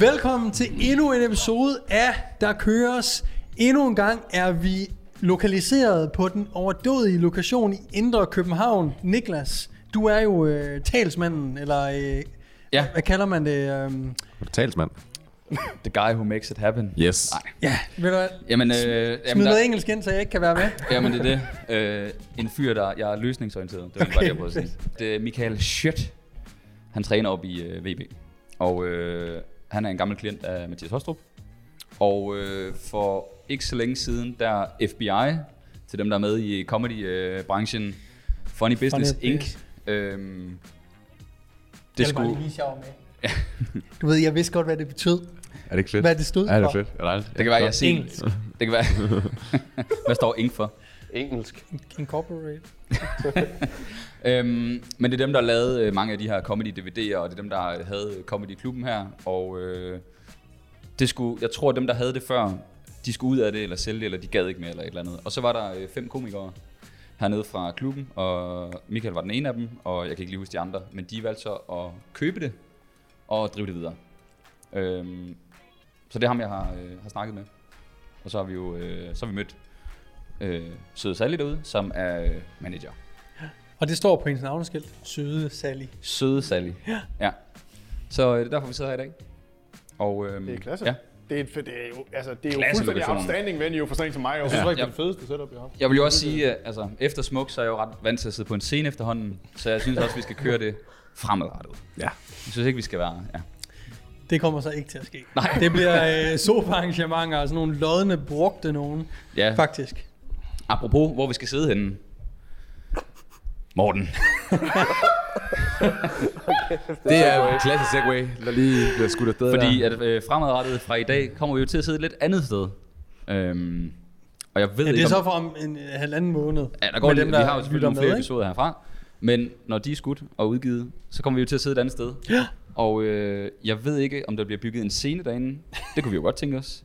Velkommen til endnu en episode af Der Køres. Endnu en gang er vi lokaliseret på den overdådige lokation i Indre København. Niklas, du er jo øh, talsmanden, eller øh, Ja. hvad kalder man det? Øh, Talsmand. The guy who makes it happen. Yes. Nej. ja, ved du hvad? Jamen, øh, Smid jamen, noget der, engelsk ind, så jeg ikke kan være med. jamen, det er det. Øh, en fyr, der jeg er løsningsorienteret. Det var okay. bare det, jeg prøvede at sige. Det er Michael Schødt. Han træner op i øh, VB. Og øh, han er en gammel klient af Mathias Hostrup. Og øh, for ikke så længe siden, der FBI, til dem, der er med i comedy-branchen, Funny Business Funny Inc., øh, det Det skulle... skulle, lige sjov med. Du ved, jeg vidste godt, hvad det betød. Er det ikke fedt? Hvad det stod Ja, det er for. fedt. Er det, det kan være, jeg siger. Engelsk. Det kan være. Hvad står Inc. for? Engelsk. Incorporate. Øhm, men det er dem, der lavede øh, mange af de her comedy-DVD'er, og det er dem, der havde comedy-klubben her. Og øh, det skulle, jeg tror, dem, der havde det før, de skulle ud af det, eller sælge det, eller de gad ikke mere, eller et eller andet. Og så var der øh, fem komikere hernede fra klubben, og Michael var den ene af dem, og jeg kan ikke lige huske de andre, men de valgte så at købe det, og drive det videre. Øhm, så det er ham, jeg har, øh, har snakket med. Og så har vi jo øh, så har vi mødt øh, Søde Sally derude, som er øh, manager. Og det står på hendes navneskilt. Søde Sally. Søde Sally. Ja. ja. Så øh, det er derfor, vi sidder her i dag. Og, øhm, Det er klasse. Ja. Det er, et, det er jo, altså, det er jo Klasse fuldstændig lokation. outstanding venue for sådan en som mig. Jeg synes Ja. ikke, det er det fedeste setup, jeg har haft. Jeg vil jo også sige, at altså, efter Smuk, så er jeg jo ret vant til at sidde på en scene efterhånden. Så jeg synes også, vi skal køre det fremadrettet. Ja. Jeg synes ikke, vi skal være... Ja. Det kommer så ikke til at ske. Nej. Det bliver øh, sofa-arrangementer og sådan nogle lodne, brugte nogen. ja. Faktisk. Apropos, hvor vi skal sidde henne. Morten. Det er jo en klassisk segway, der lige bliver skudt afsted Fordi der. at øh, fremadrettet fra i dag kommer vi jo til at sidde et lidt andet sted. Øhm, og jeg ved Ja, det ikke, er så om, for om en øh, halvanden måned. Ja, der går dem, der vi har jo selvfølgelig nogle flere med, ikke? episoder herfra. Men når de er skudt og udgivet, så kommer vi jo til at sidde et andet sted. Ja. Og øh, jeg ved ikke, om der bliver bygget en scene derinde. Det kunne vi jo godt tænke os.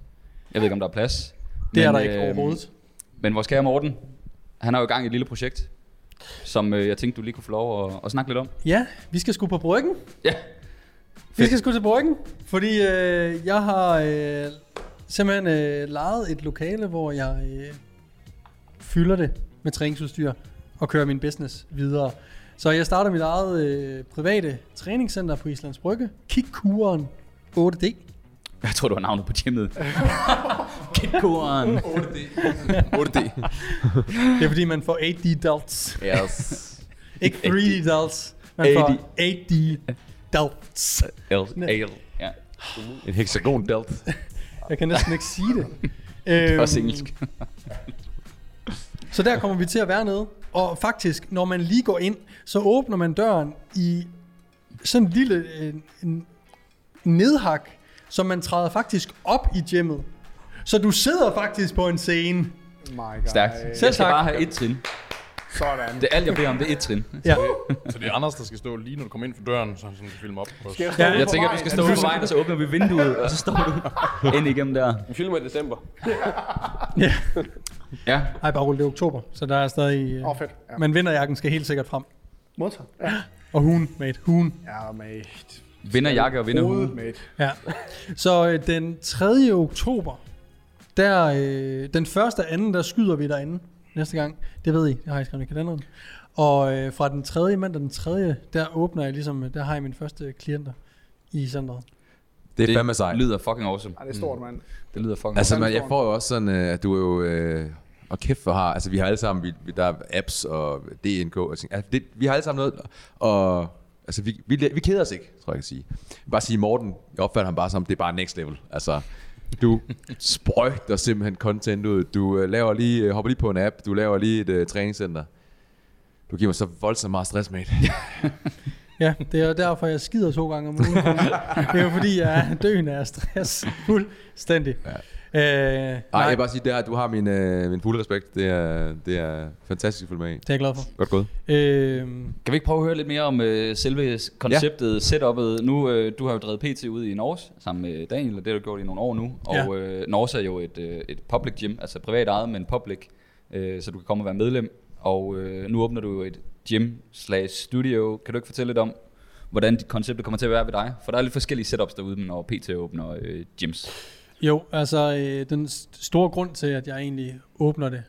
Jeg ved ikke, om der er plads. Det er Men, der ikke øh, overhovedet. Men vores kære Morten, han har jo i gang i et lille projekt, som øh, jeg tænkte, du lige kunne få lov at, at snakke lidt om. Ja, vi skal sgu på bryggen. Ja. Vi skal sgu til bryggen, fordi øh, jeg har øh, simpelthen øh, lejet et lokale, hvor jeg øh, fylder det med træningsudstyr og kører min business videre. Så jeg starter mit eget øh, private træningscenter på Islands Brygge, Kikkuren 8D. Jeg tror, du har navnet på gymmet. Kitkuren. 8D. Det er fordi, man får 8D delts. Yes. Ikke 3D delts. Man 8D. får 8D delts. El, el. Ja, En hexagon delt. Jeg kan næsten ikke sige det. det er også Øhm, engelsk. Så der kommer vi til at være nede. Og faktisk, når man lige går ind, så åbner man døren i sådan en lille en, en nedhak, så man træder faktisk op i gymmet. Så du sidder faktisk på en scene. My God. Stærkt. Selv Jeg skal tak. bare have et trin. Sådan. Det er alt, jeg beder om, det er et trin. Ja. Så det er Anders, der skal stå lige når du kommer ind for døren, så han sådan kan filme op. Skal jeg, Ja, Jeg på tænker, du skal stå på vejen, og så åbner vi vinduet, og så står du ind igennem der. Vi filmer i december. ja. Ja, Ej, bare rolig, det er oktober, så der er stadig... Åh, oh, fedt. Ja. Men vinterjakken skal helt sikkert frem. Modtaget. Ja. Og hun, mate, hun. Ja, mate. vinderjakke og vinderhue. Mate. Ja. Så øh, den 3. oktober, der, øh, den første og anden, der skyder vi derinde næste gang. Det ved I, det har jeg skrevet i kalenderen. Og øh, fra den 3. mandag den 3. der åbner jeg ligesom, der har jeg mine første klienter i centret. Det er fandme sejt. lyder fucking awesome. Ja, det er stort, mand. Det lyder fucking Altså, man, jeg får jo også sådan, øh, at du er jo... Øh, og kæft for har, altså vi har alle sammen, vi, vi- der er apps og DNK og ting. Altså, det, vi har alle sammen noget, og altså vi, vi, vi keder os ikke, tror jeg, jeg kan sige. Jeg vil bare sige, Morten, jeg opfatter ham bare som, det er bare next level. Altså, du sprøjter simpelthen content ud. Du øh, laver lige, øh, hopper lige på en app, du laver lige et øh, træningscenter. Du giver mig så voldsomt meget stress, mate. Ja, det er derfor, jeg skider to gange om ugen. det er jo fordi, jeg er døende af stress. Fuldstændig. Ja. Øh, Nej, nej, jeg vil bare sige, det er, du har min, øh, min fulde respekt. Det er, det er fantastisk at følge med i. det er jeg glad for. Godt gået. Øh, Kan vi ikke prøve at høre lidt mere om øh, selve konceptet, ja. setupet? Nu, øh, du har jo drevet PT ud i Norge sammen med Daniel, og det har du gjort i nogle år nu. Ja. Og øh, Norge er jo et, øh, et public gym, altså privat ejet, men public, øh, så du kan komme og være medlem. Og øh, nu åbner du jo et gym slash studio. Kan du ikke fortælle lidt om, hvordan dit koncept kommer til at være ved dig? For der er lidt forskellige setups derude, når PT åbner øh, gyms. Jo, altså øh, den store grund til, at jeg egentlig åbner det,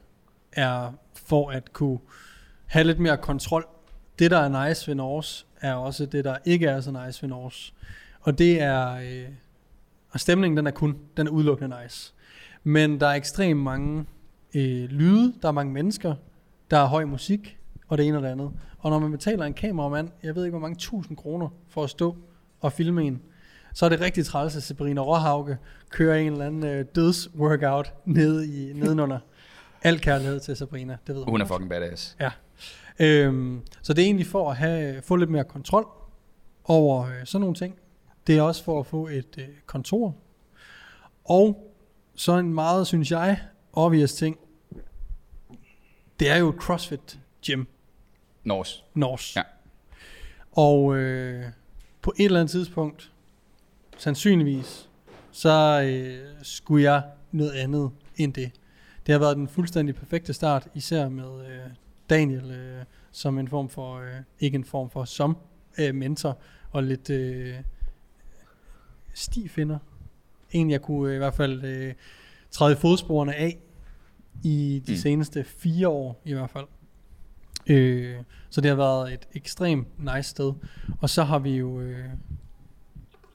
er for at kunne have lidt mere kontrol. Det, der er nice ved Norge, er også det, der ikke er så nice ved Norge. Og det er, øh, og stemningen den er kun, den er udelukkende nice. Men der er ekstremt mange øh, lyde, der er mange mennesker, der er høj musik, og det ene og det andet. Og når man betaler en kameramand, jeg ved ikke hvor mange tusind kroner for at stå og filme en, så er det rigtig træls, at Sabrina Råhauke kører en eller anden øh, dødsworkout nede i, nedenunder. Al kærlighed til Sabrina, det ved Hun er fucking badass. Øhm, så det er egentlig for at have, få lidt mere kontrol over øh, sådan nogle ting. Det er også for at få et øh, kontor. Og så en meget, synes jeg, obvious ting. Det er jo et CrossFit gym, Nors. Nors. Ja. Og øh, på et eller andet tidspunkt, sandsynligvis, så øh, skulle jeg noget andet end det. Det har været den fuldstændig perfekte start, især med øh, Daniel øh, som en form for, øh, ikke en form for, som øh, mentor, og lidt øh, stifinder. En, jeg kunne øh, i hvert fald øh, træde fodsporene af i de mm. seneste fire år i hvert fald. Øh, så det har været et ekstremt nice sted. Og så har vi jo øh,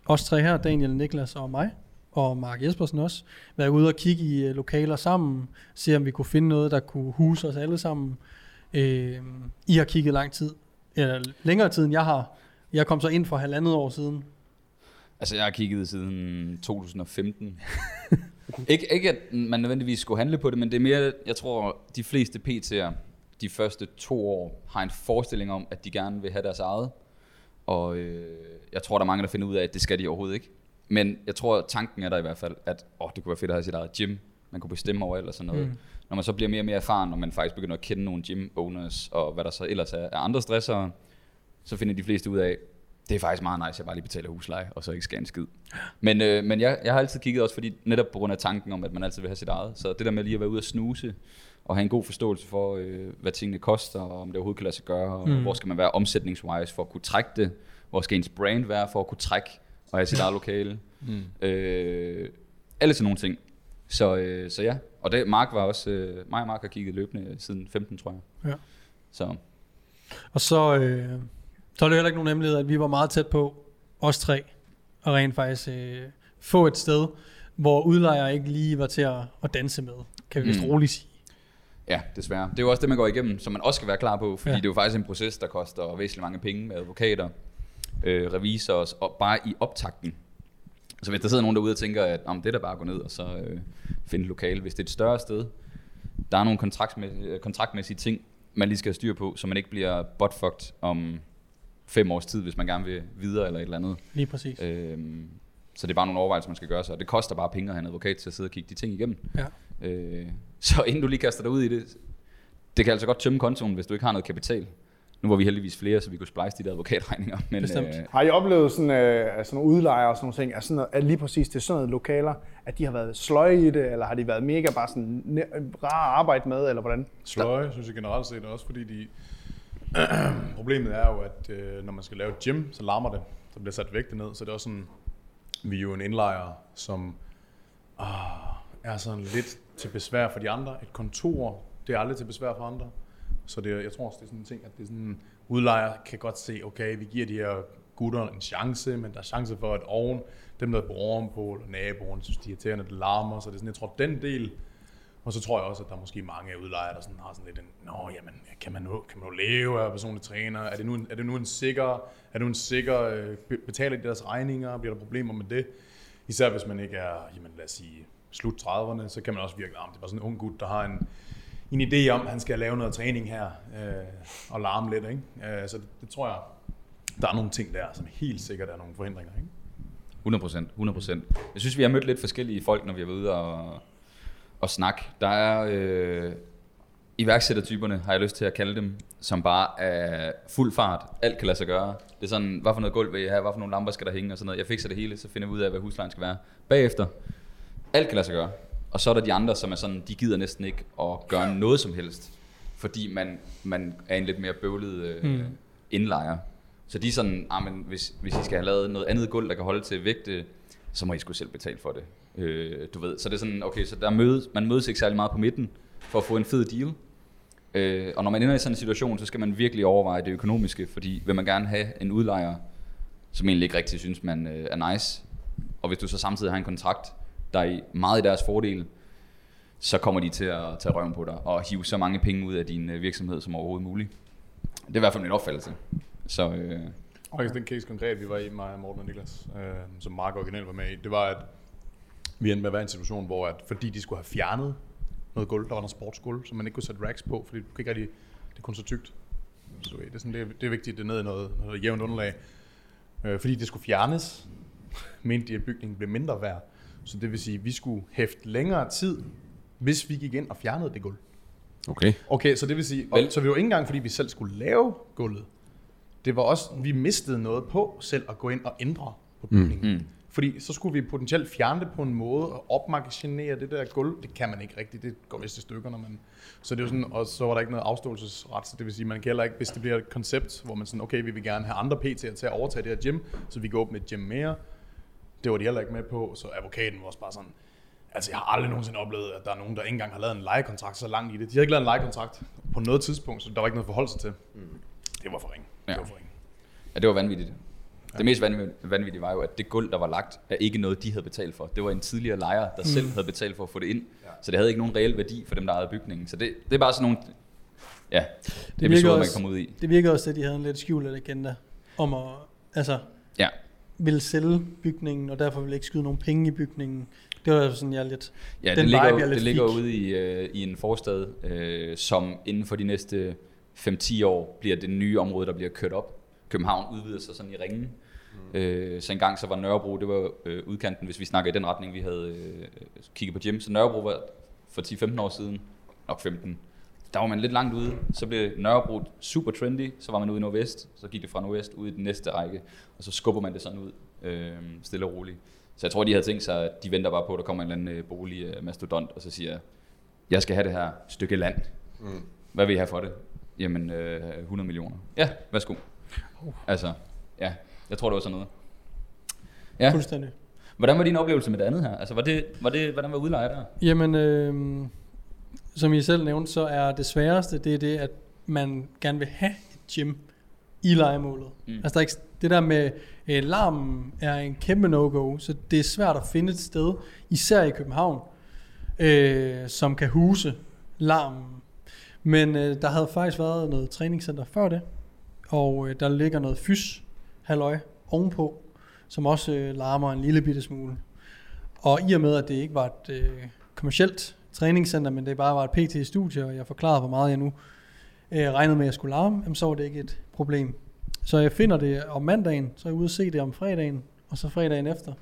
os tre her, Daniel, Niklas og mig, og Mark Jespersen også, været ude og kigge i øh, lokaler sammen, se om vi kunne finde noget, der kunne huse os alle sammen. Øh, I har kigget lang tid, eller længere tid end jeg har. Jeg kom så ind for halvandet år siden. Altså, jeg har kigget siden 2015. ikke, ikke, at man nødvendigvis skulle handle på det, men det er mere, jeg tror, de fleste PT'er de første to år har en forestilling om, at de gerne vil have deres eget. Og øh, jeg tror, der er mange, der finder ud af, at det skal de overhovedet ikke. Men jeg tror, tanken er der i hvert fald, at åh, det kunne være fedt at have sit eget gym. Man kunne bestemme over eller sådan noget. Mm. Mm. Når man så bliver mere og mere erfaren, og man faktisk begynder at kende nogle gym owners, og hvad der så ellers er af andre stressere, så finder de fleste ud af, det er faktisk meget nice, at jeg bare lige betaler husleje, og så ikke skal en skid. Men, øh, men jeg, jeg har altid kigget også, fordi netop på grund af tanken om, at man altid vil have sit eget. Så det der med lige at være ude og snuse, og have en god forståelse for, øh, hvad tingene koster, og om det overhovedet kan lade sig gøre, og mm. Mm. hvor skal man være omsætningswise for at kunne trække det, hvor skal ens brand være for at kunne trække og have sit eget lokale. Mm. Øh, alle sådan nogle ting. Så, øh, så ja, og det, Mark var også, øh, mig og Mark har kigget løbende siden 15, tror jeg. Ja. Så Og så, øh, så er det heller ikke nogen hemmelighed, at vi var meget tæt på, os tre, og rent faktisk øh, få et sted, hvor udlejere ikke lige var til at, at danse med, kan vi vist Mm. roligt sige. Ja, desværre. Det er jo også det, man går igennem, som man også skal være klar på, fordi Ja. det er jo faktisk en proces, der koster væsentligt mange penge med advokater, øh, revisorer, og bare i optakten. Så hvis der sidder nogen derude og tænker, at om det er da bare at gå ned og så øh, finde et lokale, hvis det er et større sted, der er nogle kontraktmæssige, øh, kontraktmæssige ting, man lige skal have styr på, så man ikke bliver buttfucked om fem års tid, hvis man gerne vil videre eller et eller andet. Lige præcis. Øhm, så det er bare nogle overvejelser, man skal gøre sig. Og det koster bare penge at have en advokat til at sidde og kigge de ting igennem. Ja. Øh, så inden du lige kaster dig ud i det, det kan altså godt tømme kontoen, hvis du ikke har noget kapital. Nu var vi heldigvis flere, så vi kunne splice de der advokatregninger. Men, Bestemt. Øh, Har I oplevet sådan, øh, sådan nogle udlejere og sådan nogle ting, at, sådan noget, at lige præcis det er sådan noget lokaler, at de har været sløje i det, eller har de været mega bare sådan ne- rare at arbejde med, eller hvordan? Sløje, synes jeg generelt set også, fordi de... Problemet er jo, at øh, når man skal lave et gym, så larmer det. Så bliver sat vægte ned. Så det er også sådan, vi er jo en indlejer, som ah, er sådan lidt til besvær for de andre. Et kontor, det er aldrig til besvær for andre. Så det, jeg tror også, det er sådan en ting, at det er sådan, udlejer kan godt se, okay, vi giver de her gutter en chance, men der er chance for, at oven, dem der bor ovenpå, eller naboen, synes de er irriterende, det larmer, så det er sådan, jeg tror, den del, og så tror jeg også, at der er måske mange udlejere, der sådan har sådan lidt en, nå, jamen, kan man nu, kan man nu leve af personlig træner? Er det nu en, er det nu en sikker, er det nu en sikker, øh, betaler de deres regninger? Bliver der problemer med det? Især hvis man ikke er, jamen lad os sige, slut 30'erne, så kan man også virke, at det var sådan en ung gut, der har en, en idé om, at han skal lave noget træning her, øh, og larme lidt, ikke? Øh, så det, det, tror jeg, der er nogle ting der, som helt sikkert er nogle forhindringer, ikke? 100 procent, 100 procent. Jeg synes, vi har mødt lidt forskellige folk, når vi har været ude og, og snakke. Der er øh, iværksættertyperne, har jeg lyst til at kalde dem, som bare er fuld fart. Alt kan lade sig gøre. Det er sådan, hvad for noget gulv vil jeg have, hvad for nogle lamper skal der hænge og sådan noget. Jeg fikser det hele, så finder jeg ud af, hvad huslejen skal være. Bagefter, alt kan lade sig gøre. Og så er der de andre, som er sådan, de gider næsten ikke at gøre noget som helst. Fordi man, man er en lidt mere bøvlet øh, Mm. indlejer. Så de er sådan, ah, men hvis, hvis I skal have lavet noget andet gulv, der kan holde til vægte, så må I sgu selv betale for det. Øh, du ved, så det er sådan, okay, så der mødes, man mødes ikke særlig meget på midten for at få en fed deal. Øh, og når man ender i sådan en situation, så skal man virkelig overveje det økonomiske, fordi vil man gerne have en udlejer, som egentlig ikke rigtig synes, man øh, er nice, og hvis du så samtidig har en kontrakt, dig meget i deres fordel, så kommer de til at tage røven på dig og hive så mange penge ud af din øh, virksomhed som overhovedet muligt. Det er i hvert fald min opfattelse. Så øh, Og faktisk den case konkret, vi var i, mig, Morten og Niklas, øh, som Mark originalt var med i, det var, at vi endte med at være i en situation, hvor at, fordi de skulle have fjernet noget gulv, der var noget sportsgulv, som man ikke kunne sætte racks på, fordi du kan ikke rigtig, det er kun så tykt. Så det, er sådan, det, er, det er vigtigt, at det er ned i noget, noget jævnt underlag. Øh, fordi det skulle fjernes, mente de, at bygningen blev mindre værd. Så det vil sige, at vi skulle hæfte længere tid, hvis vi gik ind og fjernede det gulv. Okay. Okay, så det vil sige, og, Vel- så vi var ikke engang, fordi vi selv skulle lave gulvet. Det var også, vi mistede noget på selv at gå ind og ændre på bygningen. Mm. Fordi så skulle vi potentielt fjerne det på en måde og opmagasinere det der gulv. Det kan man ikke rigtigt, det går vist i stykker, når man... Så det er jo sådan, og så var der ikke noget afståelsesret, så det vil sige, man kan heller ikke, hvis det bliver et koncept, hvor man sådan, okay, vi vil gerne have andre PT'er til at overtage det her gym, så vi kan åbne et gym mere. Det var de heller ikke med på, så advokaten var også bare sådan, Altså, jeg har aldrig nogensinde oplevet, at der er nogen, der ikke engang har lavet en lejekontrakt så langt i det. De har ikke lavet en lejekontrakt på noget tidspunkt, så der var ikke noget sig til. Mm. Det var for ringe. Ja. Det var for ringe. ja, det var vanvittigt. Det mest vanvittige, var jo, at det gulv, der var lagt, er ikke noget, de havde betalt for. Det var en tidligere lejer, der selv havde betalt for at få det ind. Så det havde ikke nogen reel værdi for dem, der ejede bygningen. Så det, det er bare sådan nogle ja, det virker episoder, man også- kan komme ud i. Det virker også, at de havde en lidt skjult agenda om at, altså, Ja. Ville sælge bygningen, og derfor ville ikke skyde nogen penge i bygningen. Det var sådan, jeg lidt... Ja, Den det ligger, vibe, jeg det ligger fik. ude i, øh, i en forstad, øh, som inden for de næste 5-10 år bliver det nye område, der bliver kørt op. København udvider sig sådan i ringen. Mm. Øh, så engang så var Nørrebro, det var øh, udkanten, hvis vi snakker i den retning, vi havde øh, kigget på gym. Så Nørrebro var for 10-15 år siden, nok 15, der var man lidt langt ude. Så blev Nørrebro super trendy, så var man ude i Nordvest, så gik det fra Nordvest ud i den næste række, og så skubber man det sådan ud, øh, stille og roligt. Så jeg tror, de havde tænkt sig, at de venter bare på, at der kommer en eller anden øh, bolig øh, mastodont, og så siger, jeg skal have det her stykke land. Mm. Hvad vil I have for det? Jamen, øh, 100 millioner. Ja, værsgo. Altså, ja, jeg tror, det var sådan noget. Ja, Fuldstændig. hvordan var din oplevelse med det andet her? Altså, var det, var det, hvordan var udlejer der? Jamen, øh, som I selv nævnte, så er det sværeste, det er det, at man gerne vil have et gym i legemålet. Mm. Altså, der er ikke, det der med øh, larmen er en kæmpe no-go, så det er svært at finde et sted, især i København, øh, som kan huse larmen. Men øh, der havde faktisk været noget træningscenter før det, og øh, der ligger noget fys halløj ovenpå, som også øh, larmer en lille bitte smule. Og i og med, at det ikke var et øh, kommercielt træningscenter, men det bare var et PT-studie, og jeg forklarede, hvor meget jeg nu øh, regnede med, at jeg skulle larme, jamen, så var det ikke et problem. Så jeg finder det om mandagen, så er jeg ude og se det om fredagen, og så fredagen efter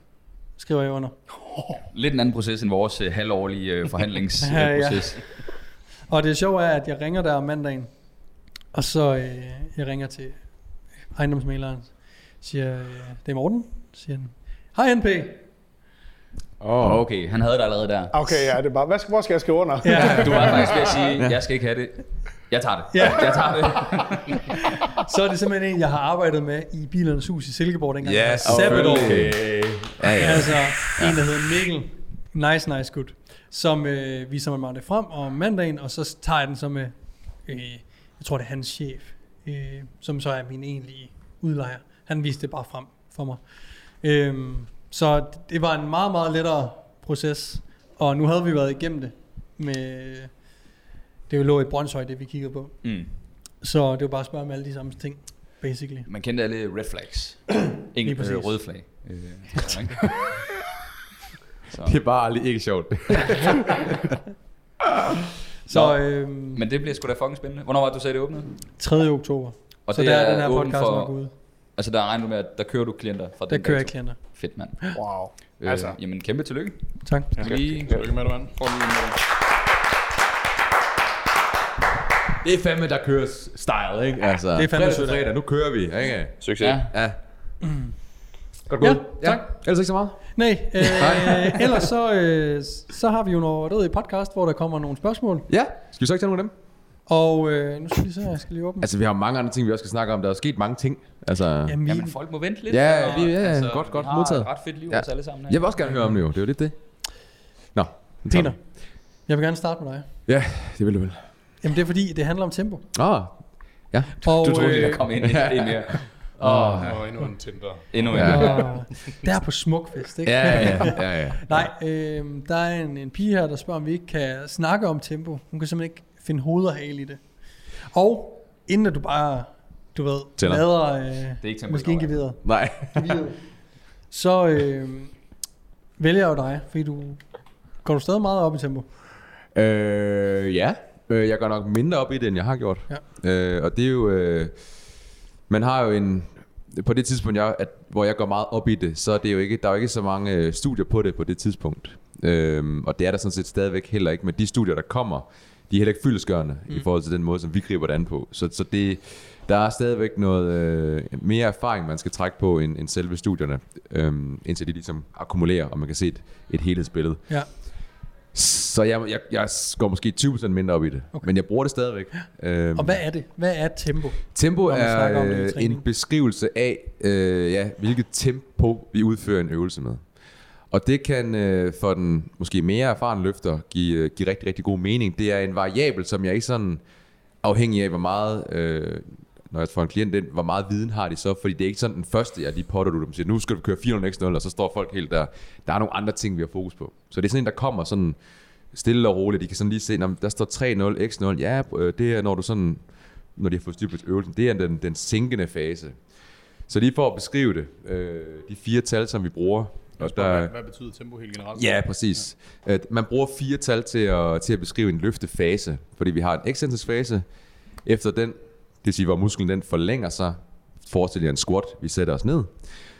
skriver jeg under. Lidt en anden proces end vores øh, halvårlige øh, Ja, ja. forhandlingsproces. Og det sjove er, at jeg ringer der om mandagen, og så øh, jeg ringer til ejendomsmaleren, siger, øh, det er Morten, siger han, hej NP. Åh, oh. Okay, han havde det allerede der. Okay, ja, det er bare, hvad skal, hvor skal jeg skrive under? Ja. Du var faktisk ved at sige, jeg skal ikke have det. Jeg tager det. Ja. Jeg tager det. Så er det simpelthen en, jeg har arbejdet med i Bilernes Hus i Silkeborg, dengang Ja, var sabbatår. selvfølgelig. Ja, ja. Altså, en der hedder Mikkel. Nice, nice, good. Som øh, viser mig det frem om mandagen, og så tager jeg den så med, øh, jeg tror det er hans chef, øh, som så er min egentlige udlejer. Han viste det bare frem for mig. Øhm, så det var en meget, meget lettere proces, og nu havde vi været igennem det med, det lå i Brøndshøj, det vi kiggede på. Mm. Så det var bare at spørge om alle de samme ting, basically. Man kendte alle red flags. Ingen øh, røde flag. Øh? Så. Det er bare aldrig ikke sjovt. Så Nå, øhm, Men det bliver sgu da fucking spændende. Hvornår var det, du sagde, det åbnede? 3. oktober. Og så det der er er den her podcast for- nok ude. Altså der regner du med, at der kører du klienter fra Der den kører jeg klienter. Fedt, mand. Wow. Øh, Altså. Jamen, kæmpe tillykke. Tak. Ja. Lige, Tillykke med det, mand. lige Det er fandme, der kører style, ikke? Altså, det er fandme fredag fredag, nu kører vi, ikke? Succes. ja. Ja. Godt gået. Ja, tak. Ellers ikke så meget. Nej, øh, ellers så, øh, så har vi jo noget i podcast, hvor der kommer nogle spørgsmål. Ja, skal vi så ikke tage nogle af dem? Og øh, nu skal vi se, jeg skal lige åbne. Altså, vi har mange andre ting, vi også skal snakke om. Der er sket mange ting. Altså, Jamen, Jamen, folk må vente lidt. Ja, og, vi- ja, ja, godt, godt vi har modtaget. et ret fedt liv Ja. ja. os alle sammen her. jeg vil også gerne høre om det jo. Det er jo lidt det. Nå. Peter, jeg vil gerne starte med dig. Ja, det vil du vel. Jamen det er fordi, det handler om tempo. Åh, oh, ja. Og, Du troede, øh, der kom ind en, en mere. Åh, oh, endnu en Tinder. Endnu en. Ja. Ja. der på Smukfest, ikke? Ja, ja, ja, ja. Nej, øh, der er en, en pige her, der spørger, om vi ikke kan snakke om tempo. Hun kan simpelthen ikke finde hoved og hale i det. Og inden at du bare, du ved, Tænder. lader øh, er ikke tempo, maskingeviret, Nej. så øh, vælger jeg jo dig, fordi du går du stadig meget op i tempo. Øh, ja. Øh, jeg går nok mindre op i det, end jeg har gjort. Ja. Øh, og det er jo... Øh, man har jo en... På det tidspunkt, jeg, at, hvor jeg går meget op i det, så er det jo ikke, der er jo ikke så mange øh, studier på det på det tidspunkt. Øhm, og det er der sådan set stadigvæk heller ikke. Men de studier, der kommer, de er heller ikke fyldesgørende mm. i forhold til den måde, som vi griber det an på. Så, så det, der er stadigvæk noget øh, mere erfaring, man skal trække på end, end selve studierne, øhm, indtil de ligesom akkumulerer, og man kan se et, et helhedsbillede. Ja. Så jeg, jeg, jeg går måske 20% mindre op i det, Okay. men jeg bruger det stadigvæk. Øhm, Og hvad er det? Hvad er tempo? tempo er det øh, en beskrivelse af, øh, ja, hvilket tempo vi udfører en øvelse med. Og det kan øh, for den måske mere erfarne løfter give, øh, give rigtig, rigtig god mening. Det er en variabel, som jeg ikke sådan afhængig af, hvor meget, øh, når jeg får en klient ind, hvor meget viden har de så, fordi det er ikke sådan den første, jeg lige potter du dem siger, nu skal du køre 400 x 0 og så står folk helt der. Der er nogle andre ting, vi har fokus på. Så det er sådan en, der kommer sådan stille og roligt. De kan sådan lige se, "Nå, der står 3-0, x 0 Ja, øh, det er når du sådan, når de har fået styr på øvelsen, det er den, den sænkende fase. Så lige for at beskrive det, øh, de fire tal, som vi bruger, og Hvad, der, hvad betyder tempo helt generelt? Ja, præcis. Ja. Man bruger fire tal til at, til at beskrive en løftefase, fordi vi har en excentrisk fase. Efter den, det vil sige, hvor musklen den forlænger sig, forestiller jeg en squat, vi sætter os ned.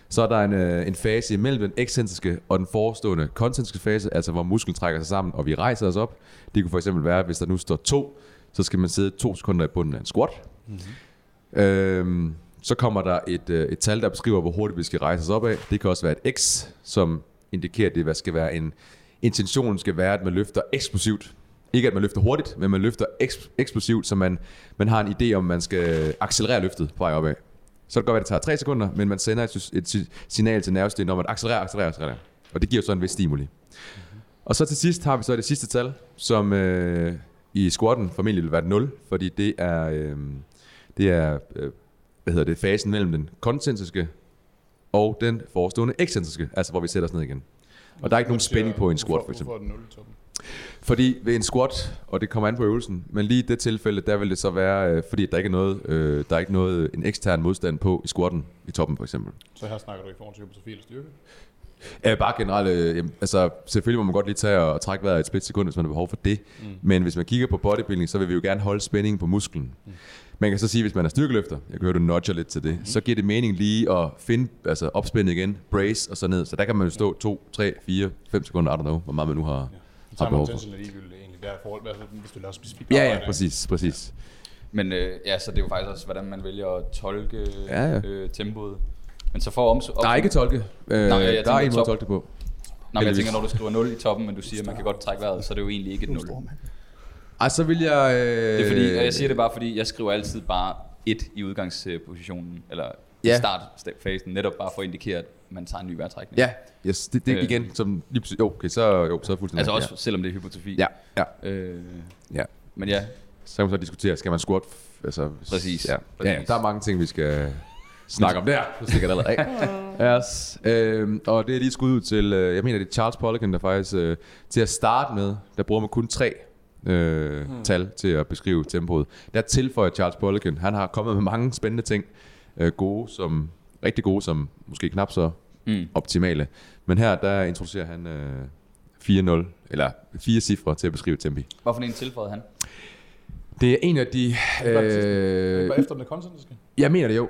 Så er der en, øh, en fase imellem den ekscentriske og den forestående koncentriske fase, altså hvor musklen trækker sig sammen, og vi rejser os op. Det kunne for eksempel være, hvis der nu står to, så skal man sidde to sekunder i bunden af en squat. Mm-hmm. Øhm, så kommer der et, øh, et tal, der beskriver, hvor hurtigt vi skal rejse os op af. Det kan også være et X, som indikerer, at det hvad skal være en intentionen skal være, at man løfter eksplosivt. Ikke at man løfter hurtigt, men man løfter eks- eksplosivt, så man, man har en idé om, man skal accelerere løftet på vej opad. Så det kan godt være, at det tager 3 sekunder, men man sender et, et signal til nervesystemet om at accelerere, accelerere, accelerere. Og det giver så en vis stimuli. Og så til sidst har vi så det sidste tal, som øh, i squatten formentlig vil være 0, fordi det er, øh, det er øh, hvad hedder det, fasen mellem den koncentriske og den forestående ekscentriske, altså hvor vi sætter os ned igen. Og der er ikke nogen spænding på en squat, for eksempel. Hvorfor det 0 i toppen? Fordi ved en squat, og det kommer an på øvelsen, men lige i det tilfælde, der vil det så være, øh, fordi der ikke er noget, øh, der er ikke noget, en ekstern modstand på i squatten, i toppen for eksempel. Så her snakker du i forhold til hypotrofi eller styrke? Ja, bare generelt, øh, altså selvfølgelig må man godt lige tage og, og trække vejret et split sekund, hvis man har behov for det. Mm. Men hvis man kigger på bodybuilding, så vil vi jo gerne holde spændingen på musklen. Mm. Man kan så sige, hvis man er styrkeløfter, jeg kan høre, du nudger lidt til det, mm. så giver det mening lige at finde, altså opspænde igen, brace og så ned. Så der kan man jo stå 2, 3, 4, 5 sekunder, I don't know, hvor meget man nu har, Så har er behov for. potentielt ligegyldigt egentlig der forhold, hvis du laver specifikt Ja, ja, præcis, præcis. Men øh, ja, så det er jo faktisk også, hvordan man vælger at tolke Ja, ja. Øh, tempoet. Men så for at oms- Der er ikke tolke. Øh, jeg der er en måde at tolke det på. Nej, men jeg tænker, når du skriver 0 i toppen, men du siger, at man kan godt trække vejret, så er det jo egentlig ikke et 0. Ej, så vil jeg... Øh, Det er fordi, og jeg siger det bare, fordi jeg skriver altid bare 1 i udgangspositionen, eller i Ja. startfasen, netop bare for at indikere, at man tager en ny vejrtrækning. Ja, yes, det, det Øh. igen, som lige præcis, jo, okay, så, jo, så er fuldstændig Altså også selvom det er hypotrofi. Ja, ja, Øh, ja. men ja, Så kan man så diskutere, skal man squat? Altså, Præcis. Ja, ja, ja, Præcis. der er mange ting, vi skal snakke om der. Så stikker det allerede af. Yes. Øhm, og det er lige skud ud til, øh, jeg mener, det er Charles Poliquin, der faktisk, øh, til at starte med, der bruger man kun tre øh, hmm. tal til at beskrive tempoet. Der tilføjer Charles Poliquin, han har kommet med mange spændende ting, øh, gode som, rigtig gode, som måske knap så mm. optimale. Men her, der introducerer han øh, 4-0, eller fire cifre til at beskrive tempi. hvorfor en tilføjede han? Det er en af de... var det? Øh, Bare efter den koncentriske? jeg mener det jo.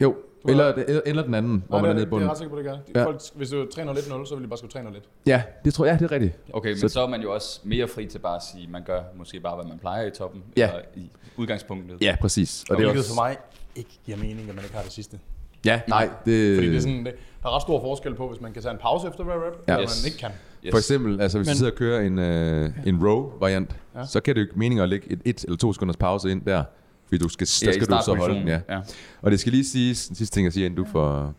Jo, eller, eller, eller den anden, hvor Nej, man er det, nede i det er jeg bunden. ret sikker på, det gør. Ja. Ja. Folk, hvis det var 3-0-1-0, så ville de bare skrive 3-0-1. Ja, det tror jeg, det er rigtigt. Okay, men Så- så, så er man jo også mere fri til bare at sige, man gør måske bare, hvad man plejer i toppen, Ja. eller i udgangspunktet. Ja, præcis. Og Og det er også, for mig ikke giver mening, at man ikke har det sidste. Ja, nej, det... Fordi det er sådan, det, der er ret stor forskel på, hvis man kan tage en pause efter hver rep, Ja. eller Yes. man ikke kan. Yes. For eksempel, altså hvis Men- du sidder og kører en, øh, en row-variant, Ja. ja. så kan det jo ikke mening at lægge et, et eller to sekunders pause ind der, fordi du skal, der ja, skal du så holde den. Ja. ja. Og det skal lige siges, den sidste ting jeg siger, inden du får...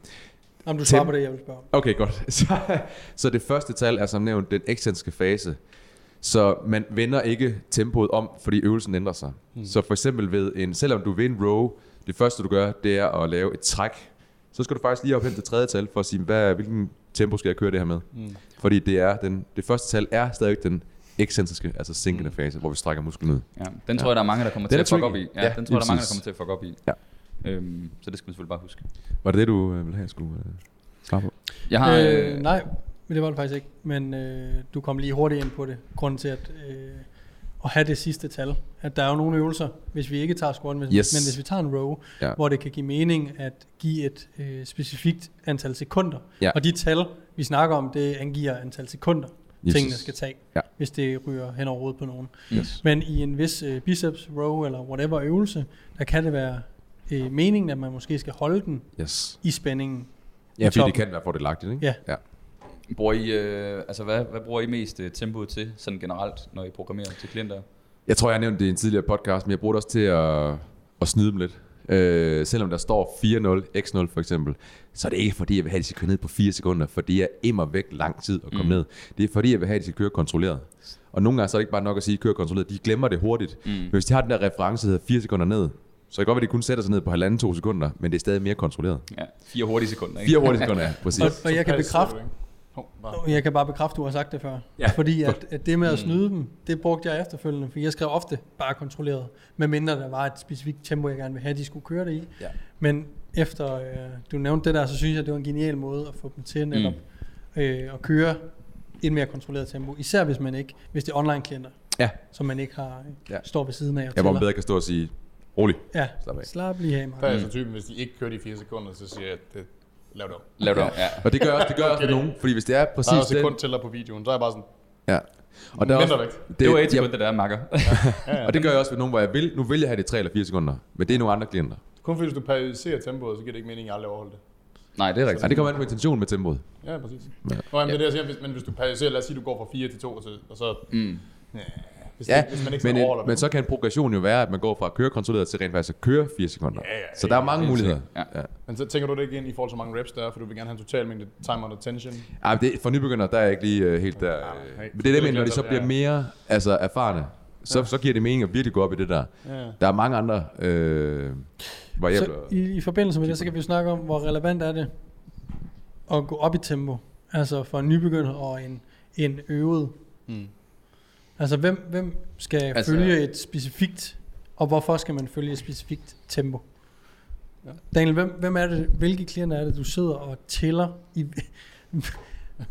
Om du svarer på det, jeg vil spørge om. Okay, godt. Så, så det første tal er som nævnt den eksentriske fase. Så man vender ikke tempoet om, fordi øvelsen ændrer sig. Mm. Så for eksempel ved en, selvom du vil en row, det første du gør, det er at lave et træk. Så skal du faktisk lige op hen til tredje tal for at sige, hvad, hvilken tempo skal jeg køre det her med. Mm. Fordi det, er den, det første tal er stadig den ekscentriske, altså sænkende fase, hvor vi strækker musklen ud. Ja, den tror jeg, der er mange, der kommer Den til at fuck op i. Ja, Ja, den tror jeg, der er mange, der kommer til at fuck op i. Ja. Øhm, så det skal vi selvfølgelig bare huske. Var det det, du øh, ville have, jeg skulle øh, svare på? Jeg har... Øh, nej, men det var det faktisk ikke. Men øh, du kom lige hurtigt ind på det. Grunden til at, øh, at have det sidste tal. At der er jo nogle øvelser, hvis vi ikke tager squat, men, Yes. men hvis vi tager en row, Ja. hvor det kan give mening at give et øh, specifikt antal sekunder. Ja. Og de tal, vi snakker om, det angiver antal sekunder, Yes. tingene skal tage, Ja. hvis det ryger hen over hovedet på nogen. Yes. Men i en vis øh, biceps row eller whatever øvelse, der kan det være øh, meningen, at man måske skal holde den Yes. i spændingen. Ja, fordi det kan være fordelagtigt, ikke? Ja. ja. Bruger I, øh, altså hvad, hvad bruger I mest øh, tempoet til, sådan generelt, når I programmerer til klienter? Jeg tror, jeg nævnte det i en tidligere podcast, men jeg bruger det også til at, at snyde dem lidt. Øh, selvom der står 4-0, x0 for eksempel, så er det ikke fordi, jeg vil have, at de skal køre ned på 4 sekunder, for det er immer væk lang tid at komme mm. ned. Det er fordi, jeg vil have, at de skal køre kontrolleret. Og nogle gange så er det ikke bare nok at sige, kør kontrolleret. De glemmer det hurtigt. Mm. Men hvis de har den der reference, der hedder 4 sekunder ned, så kan det godt være, at de kun sætter sig ned på halvanden to sekunder, men det er stadig mere kontrolleret. Ja, fire hurtige sekunder, ikke? 4 hurtige sekunder, ja, præcis. Og, og jeg kan bekræfte, bare. Og Jeg kan bare bekræfte, at du har sagt det før. Ja. Fordi at, at det med at snyde dem, det brugte jeg efterfølgende, for jeg skrev ofte bare kontrolleret, medmindre der var et specifikt tempo, jeg gerne ville have, de skulle køre det i. Ja. Men efter øh, du nævnte det der, så synes jeg, det var en genial måde at få dem til netop mm. øh, at køre et mere kontrolleret tempo. Især hvis man ikke, hvis det er online klienter, Ja. som man ikke har, Ja. står ved siden af og Ja, hvor man bedre kan stå og sige, rolig. Ja, Slap af. slap lige af, Der er Mark. jeg så typen, hvis de ikke kører de 4 sekunder, så siger jeg, at det, lav det om. Lav det om, ja. Og det gør det gør også med nogen, fordi hvis det er præcis Der er sekund tæller på videoen, så er jeg bare sådan, Ja. Og der er også. Det, det var et jeg- sekund, det der, makker. Ja, ja. Og det gør jeg også ved nogen, hvor jeg vil, nu vil jeg have det 3 eller 4 sekunder, men det er nogle andre klienter. Kun fordi hvis du periodiserer tempoet, så giver det ikke mening, at jeg aldrig overholder det. Nej, det er rigtigt. Ja, det kommer an på intentionen med tempoet. Ja, præcis. Ja. Nå, jamen, det er det, jeg siger, hvis, men hvis du periodiserer, lad os sige, du går fra 4 til 2, og, så, og så... Mm. Ja, hvis, Ja, det, hvis man ikke men, men, overholder men det. så kan en progression jo være, at man går fra at køre kontrolleret til rent faktisk at køre 4 sekunder. Ja, ja, så der er mange muligheder. Ja. Ja. Men så tænker du det ikke ind i forhold til, hvor mange reps der er, for du vil gerne have en total mængde time under tension. Men det, for nybegynder, der er jeg ikke lige uh, helt der. Ja, hey. men det er det, men når de så Ja. bliver mere altså, erfarne, så, ja. så giver det mening at virkelig gå op i det der. Ja. Der er mange andre øh, variabler. Så i, i forbindelse med det, så kan vi jo snakke om, hvor relevant er det at gå op i tempo. Altså for en nybegynder og en, en øvet. Mm. Altså hvem, hvem skal Altså- følge et specifikt, og hvorfor skal man følge et specifikt tempo? Ja. Daniel, hvem, hvem er det, hvilke klienter er det, du sidder og tæller i...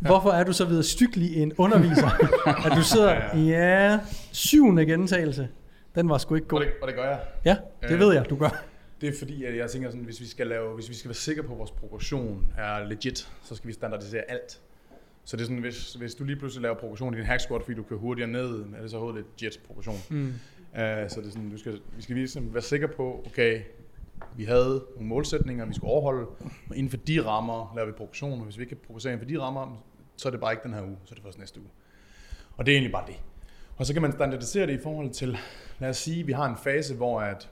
Hvorfor er du så videre styggelig en underviser, at du sidder, ja, syvende gentagelse, den var sgu ikke god. Og, det, og det gør jeg. Ja, det Øh, ved jeg, du gør. Det er fordi, at jeg tænker sådan, hvis vi skal lave, hvis vi skal være sikre på, at vores progression er legit, så skal vi standardisere alt. Så det er sådan, hvis, hvis du lige pludselig laver progression i din hack squat, fordi du kører hurtigere ned, er det så overhovedet legit progression. Mm. Uh, så det er sådan, du skal, vi skal ligesom være sikre på, okay, vi havde nogle målsætninger, vi skulle overholde, og inden for de rammer laver vi progression, og hvis vi ikke kan progressere inden for de rammer, så er det bare ikke den her uge, så er det først næste uge. Og det er egentlig bare det. Og så kan man standardisere det i forhold til, lad os sige, vi har en fase, hvor at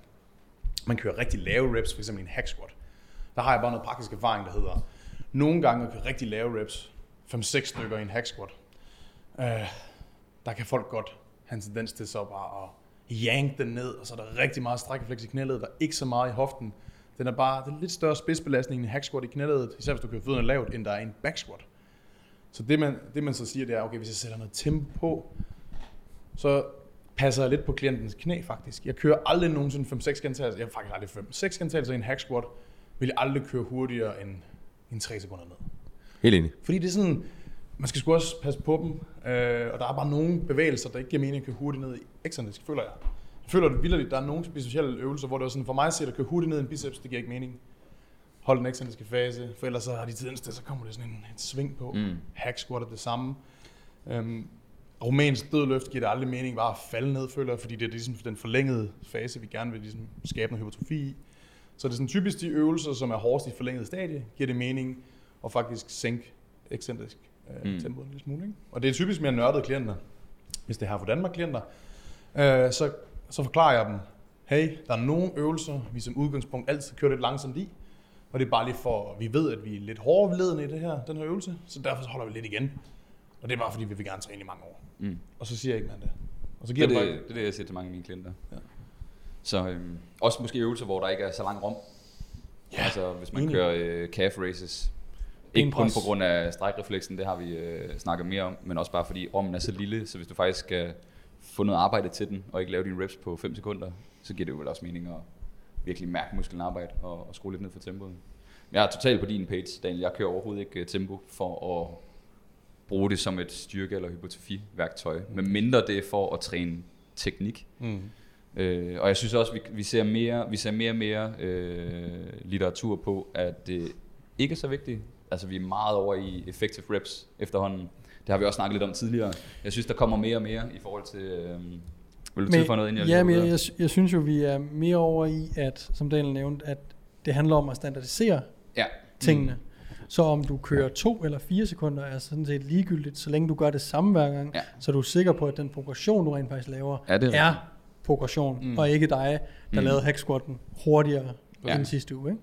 man kører rigtig lave reps, eksempel i en hack squat. Der har jeg bare noget praktisk erfaring, der hedder, nogle gange at køre rigtig lave reps, 5-6 stykker i en hack squat, øh, der kan folk godt have en tendens til så bare at yank den ned, og så er der rigtig meget strækkeflex i knæledet, der er ikke så meget i hoften. Den er bare, det er lidt større spidsbelastning i en hack squat i knæledet, især hvis du kører fødderne lavt, end der er i en back squat. Så det man, det man så siger, det er, okay, hvis jeg sætter noget tempo på, så passer jeg lidt på klientens knæ faktisk. Jeg kører aldrig nogensinde 5-6 gentagelser, jeg har faktisk aldrig 5-6 gentagelser i en hack squat, vil jeg aldrig køre hurtigere end, end 3 sekunder ned. Helt enig. Fordi det er sådan, man skal sgu også passe på dem, øh, og der er bare nogle bevægelser, der ikke giver mening at køre hurtigt ned i excentrisk, føler jeg. Jeg føler det vildt, der er nogle specielle øvelser, hvor det er sådan, for mig at se, at køre hurtigt ned i en biceps, det giver ikke mening. Hold den excentriske fase, for ellers så har de tendens til, så kommer det sådan en, et sving på. Mm. Hack squat er det samme. Øhm, romansk dødløft giver det aldrig mening bare at falde ned, føler jeg, fordi det er ligesom den forlængede fase, vi gerne vil ligesom skabe noget hypertrofi i. Så det er sådan typisk de øvelser, som er hårdest i forlænget stadie, giver det mening at faktisk sænke ekscentrisk øh, Mm. tempoet en lille smule. Ikke? Og det er typisk mere nørdede klienter, hvis det er her for Danmark klienter, øh, så, så forklarer jeg dem, hey, der er nogle øvelser, vi som udgangspunkt altid kører lidt langsomt i, og det er bare lige for, vi ved, at vi er lidt hårdledende i det her, den her øvelse, så derfor så holder vi lidt igen. Og det er bare fordi, vi vil gerne træne i mange år. Mm. Og så siger jeg ikke man det. Og så Det giver er jeg det, bare, det, er det, jeg siger til mange af mine klienter. Ja. Så øhm, også måske øvelser, hvor der ikke er så lang rom. Ja, altså hvis man enig. kører øh, calf races. Ikke kun på grund af strækrefleksen, det har vi øh, snakket mere om, men også bare fordi rommen er så lille, så hvis du faktisk skal få noget arbejde til den, og ikke lave dine reps på 5 sekunder, så giver det jo vel også mening at virkelig mærke musklen arbejde og, og skrue lidt ned for tempoet. Jeg er totalt på din page, Daniel. Jeg kører overhovedet ikke øh, tempo for at bruge det som et styrke- eller hypotrofi-værktøj, men mindre det er for at træne teknik. mm. Øh, og jeg synes også, vi, vi ser mere, vi ser mere og mere øh, litteratur på, at det ikke er så vigtigt. Altså vi er meget over i effective reps efterhånden. Det har vi også snakket lidt om tidligere. Jeg synes, der kommer mere og mere i forhold til... Øh, vil du tilføje noget ind? ja, men jeg, jeg, jeg synes jo, vi er mere over i, at, som Daniel nævnte, at det handler om at standardisere Ja. tingene. Så om du kører to eller fire sekunder er sådan set ligegyldigt, så længe du gør det samme hver gang, Ja. så er du sikker på, at den progression, du rent faktisk laver, Ja, det er er progression, mm. og ikke dig, der Mm. mm. lavede hack squatten hurtigere ja. den sidste uge. Ikke?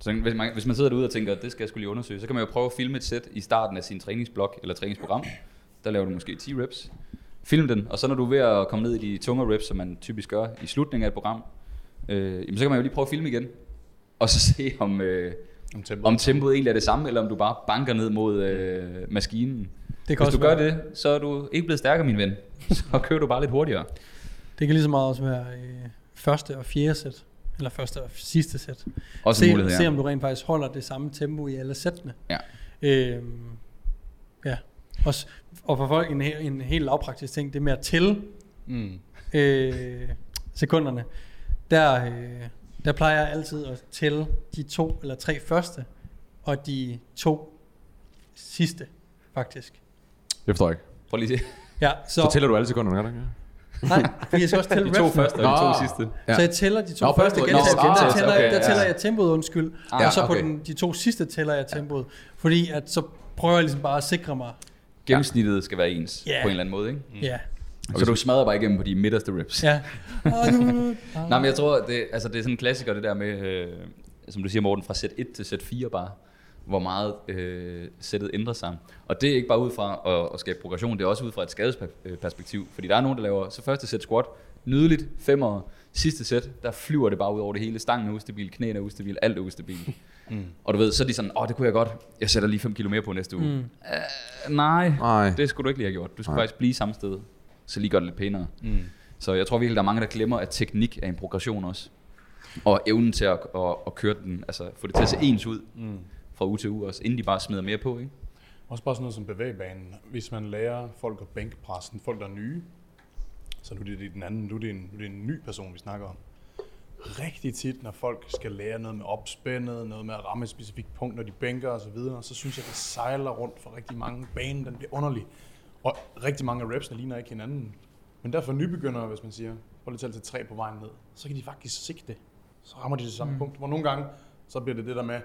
Så hvis man, hvis man sidder derude og tænker, at det skal jeg skulle lige undersøge, så kan man jo prøve at filme et sæt i starten af sin træningsblok eller træningsprogram. Der laver du måske 10 reps. Film den, og så når du er ved at komme ned i de tungere reps, som man typisk gør i slutningen af et program, øh, jamen så kan man jo lige prøve at filme igen. Og så se, om, øh, Om tempoet. om tempoet egentlig er det samme, eller om du bare banker ned mod øh, maskinen. Det Hvis kan, også du gør være, det, så er du ikke blevet stærkere, min ven. Så kører du bare lidt hurtigere. det kan lige så meget også være øh, første og fjerde sæt, eller første og sidste sæt. Også se, mulighed, se ja. om du rent faktisk holder det samme tempo i alle sættene. Ja. Øhm, ja. Også, og for folk en, en helt lavpraktisk ting, det med at tælle Mm. øh, sekunderne, der, øh, der plejer jeg altid at tælle de to eller tre første, og de to sidste, faktisk. Det forstår jeg ikke. Prøv lige at se. Ja, Så, så, tæller du alle sekunderne, kan du ikke? Nej, for jeg skal også tælle De to første og de to sidste. Ja. Så jeg tæller de to Nå, Nå, første gentagelser, Nå, der, tæller, okay, der tæller ja. jeg tempoet, undskyld, Ah, og så okay. på den, de to sidste tæller jeg tempoet, fordi at så prøver jeg ligesom bare at sikre mig, Gennemsnittet skal være ens Ja. på en eller anden måde, ikke? ja, Så du smadrer bare igennem på de midterste reps. ja. Nej, men jeg tror, det, altså, det er sådan en klassiker, det der med, øh, som du siger, Morten, fra sæt 1 til sæt 4 bare, hvor meget øh, sættet ændrer sig. Og det er ikke bare ud fra at, at skabe progression, det er også ud fra et skadesperspektiv. Fordi der er nogen, der laver, så første sæt squat, nydeligt, femmer, sidste sæt, der flyver det bare ud over det hele. Stangen er ustabil, knæene er ustabil, alt er ustabil. Mm. Og du ved, så er de sådan, åh, det kunne jeg godt, jeg sætter lige 5 kilo mere på næste uge. Mm. Uh, nej, Nej. det skulle du ikke lige have gjort. Du skulle Nej. faktisk blive samme sted, så lige gøre det lidt pænere. Mm. Så jeg tror virkelig, der er mange, der glemmer, at teknik er en progression også. Og evnen til at, at, at køre den, altså få det til at se ens ud Mm. Fra uge til uge også, inden de bare smider mere på, ikke? Også bare sådan noget som bevægbanen. Hvis man lærer folk at bænkpresse, folk der er nye, så nu er det den anden, nu er det en, nu er det en ny person, vi snakker om. Rigtig tit, når folk skal lære noget med opspændet, noget med at ramme et specifikt punkt, når de bænker og så videre, så synes jeg, det sejler rundt for rigtig mange. Banen, den bliver underlig. Og rigtig mange af repsene ligner ikke hinanden. Men derfor nybegyndere, hvis man siger, prøv lige at til tre på vejen ned, så kan de faktisk sigte. Så rammer de det samme mm. punkt. Hvor nogle gange, så bliver det det der med,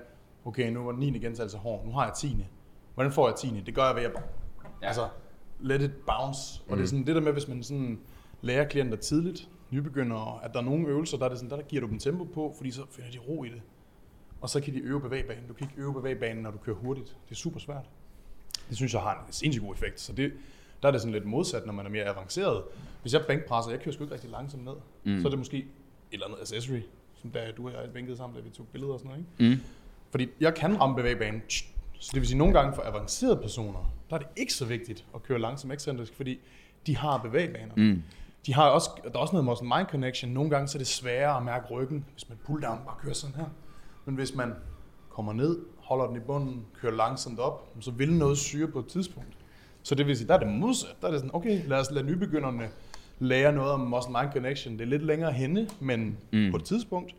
okay, nu var 9. gentagelse hård, nu har jeg 10. Hvordan får jeg 10. Det gør jeg ved at Ja. Altså, let it bounce. Og det er sådan det der med, hvis man sådan lærer klienter tidligt, nybegyndere, at der er nogle øvelser, der, er det sådan, der, der giver du dem tempo på, fordi så finder de ro i det. Og så kan de øve bevægbanen. Du kan ikke øve bevægbanen, når du kører hurtigt. Det er super svært. Det synes jeg har en sindssygt god effekt. Så det, der er det sådan lidt modsat, når man er mere avanceret. Hvis jeg bænkpresser, jeg kører sgu ikke rigtig langsomt ned, Mm. mm. så er det måske et eller andet accessory, som da du og jeg bænkede sammen, da vi tog billeder og sådan noget. Ikke? Mm. Fordi jeg kan ramme bevægbanen. Så det vil sige, at nogle gange for avancerede personer, der er det ikke så vigtigt at køre langsomt ekscentrisk, fordi de har bevægbaner. Mm. De har også, der er også noget muscle mind connection. Nogle gange så er det sværere at mærke ryggen, hvis man pull down bare kører sådan her. Men hvis man kommer ned, holder den i bunden, kører langsomt op, så vil noget syre på et tidspunkt. Så det vil sige, der er det modsat. Der er det sådan, okay, lad os lade nybegynderne lære noget om muscle mind connection. Det er lidt længere henne, men Mm. på et tidspunkt.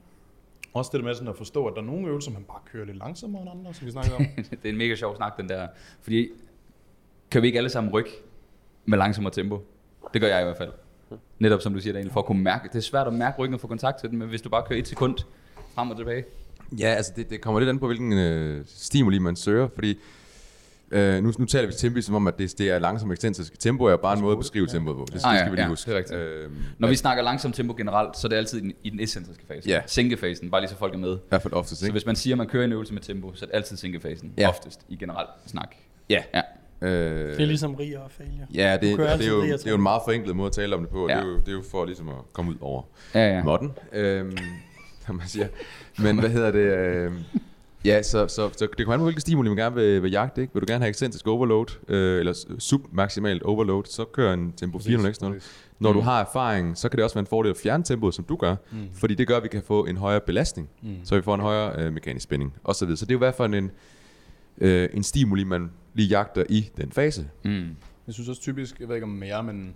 Også det der med sådan at forstå, at der er nogle øvelser, man bare kører lidt langsommere end andre, som vi snakker om. det er en mega sjov snak, den der. Fordi, kan vi ikke alle sammen rykke med langsommere tempo? Det gør jeg i hvert fald. Netop som du siger, Daniel, for at kunne mærke. Det er svært at mærke ryggen og få kontakt til den, men hvis du bare kører et sekund frem og tilbage. Ja, altså det, det kommer lidt an på, hvilken øh, stimuli man søger, fordi øh, nu, nu taler vi tempo som om, at det, det er langsomt ekstensisk. Tempo er bare en måde at beskrive tempoet på. Det, det Ah, ja, skal vi lige ja, huske. det er rigtigt. Øh, Når vi snakker langsomt tempo generelt, så er det altid i den, i den excentriske fase. Ja. Sænkefasen, bare lige så folk er med. I hvert fald oftest, Så ikke? hvis man siger, at man kører en øvelse med tempo, så er det altid sænkefasen. Ja. Oftest i generelt snak. Ja. Ja. Øh, Det er ligesom rig og failure. Ja, det, og det, er jo, det, er jo en meget forenklet måde at tale om det på, og Ja. det, er jo, det er jo for ligesom at komme ud over Ja, ja. modden, som man siger. Men hvad hedder det? Øhm, ja, så, så, så det kommer an på, hvilke stimuli man gerne vil, vil jagte. Ikke? Vil du gerne have excentrisk overload, øh, eller submaksimalt overload, så kører en tempo 400 x Når du har erfaring, så kan det også være en fordel at fjerne tempoet, som du gør, mm. fordi det gør, at vi kan få en højere belastning, mm. så vi får en højere øh, mekanisk spænding, osv. Så, videre. så det er jo i hvert fald en, øh, en stimuli, man lige jagter i den fase. Mm. Jeg synes også typisk, jeg ved ikke om med jer, men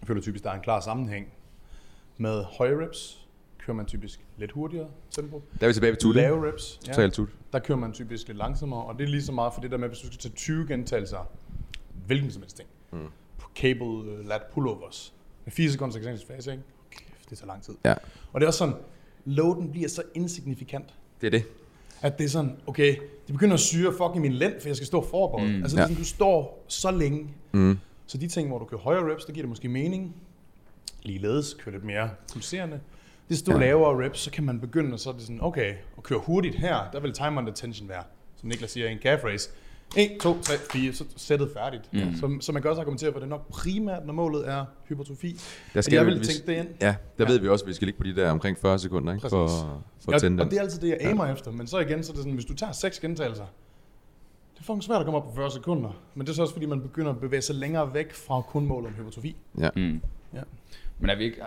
jeg føler typisk, der er en klar sammenhæng. Med høje reps kører man typisk lidt hurtigere tempo. Der er vi tilbage ved tutte. Lave reps, ja, Totalt tut. der kører man typisk lidt langsommere. Og det er lige så meget for det der med, hvis du skal tage 20 gentagelser, hvilken som helst ting. Mm. På cable uh, lat pullovers. Med 4 sekunder excentrisk fase, ikke? Kæft, det tager lang tid. Ja, Og det er også sådan, loaden bliver så insignifikant. det er det. At det er sådan, okay, de begynder at syre fucking min lænd, for jeg skal stå forberedt. Mm. Altså, det Ja. sådan, du står så længe. Mm. Så de ting, hvor du kører højere reps, der giver det måske mening. Ligeledes kører lidt mere pulserende. Hvis du Ja. ja. lavere reps, så kan man begynde, og så er det sådan, okay, at køre hurtigt her, der vil time under tension være, som Niklas siger i en calf race. 1, 2, 3, 4, så er sættet færdigt. Mm. Så, så man kan også argumentere for, at det er nok primært, når målet er hypertrofi. Der skal jeg vil vi- tænke det ind. Ja, der Ja. ved vi også, at vi skal ligge på de der omkring 40 sekunder, ikke? For, for at tænde og, det er altid det, jeg aimer ja. efter. Men så igen, så er det sådan, hvis du tager seks gentagelser, det er fucking svært at komme op på 40 sekunder. Men det er så også, fordi man begynder at bevæge sig længere væk fra kun målet om hypertrofi. Ja. Mm. Ja. Men er vi ikke...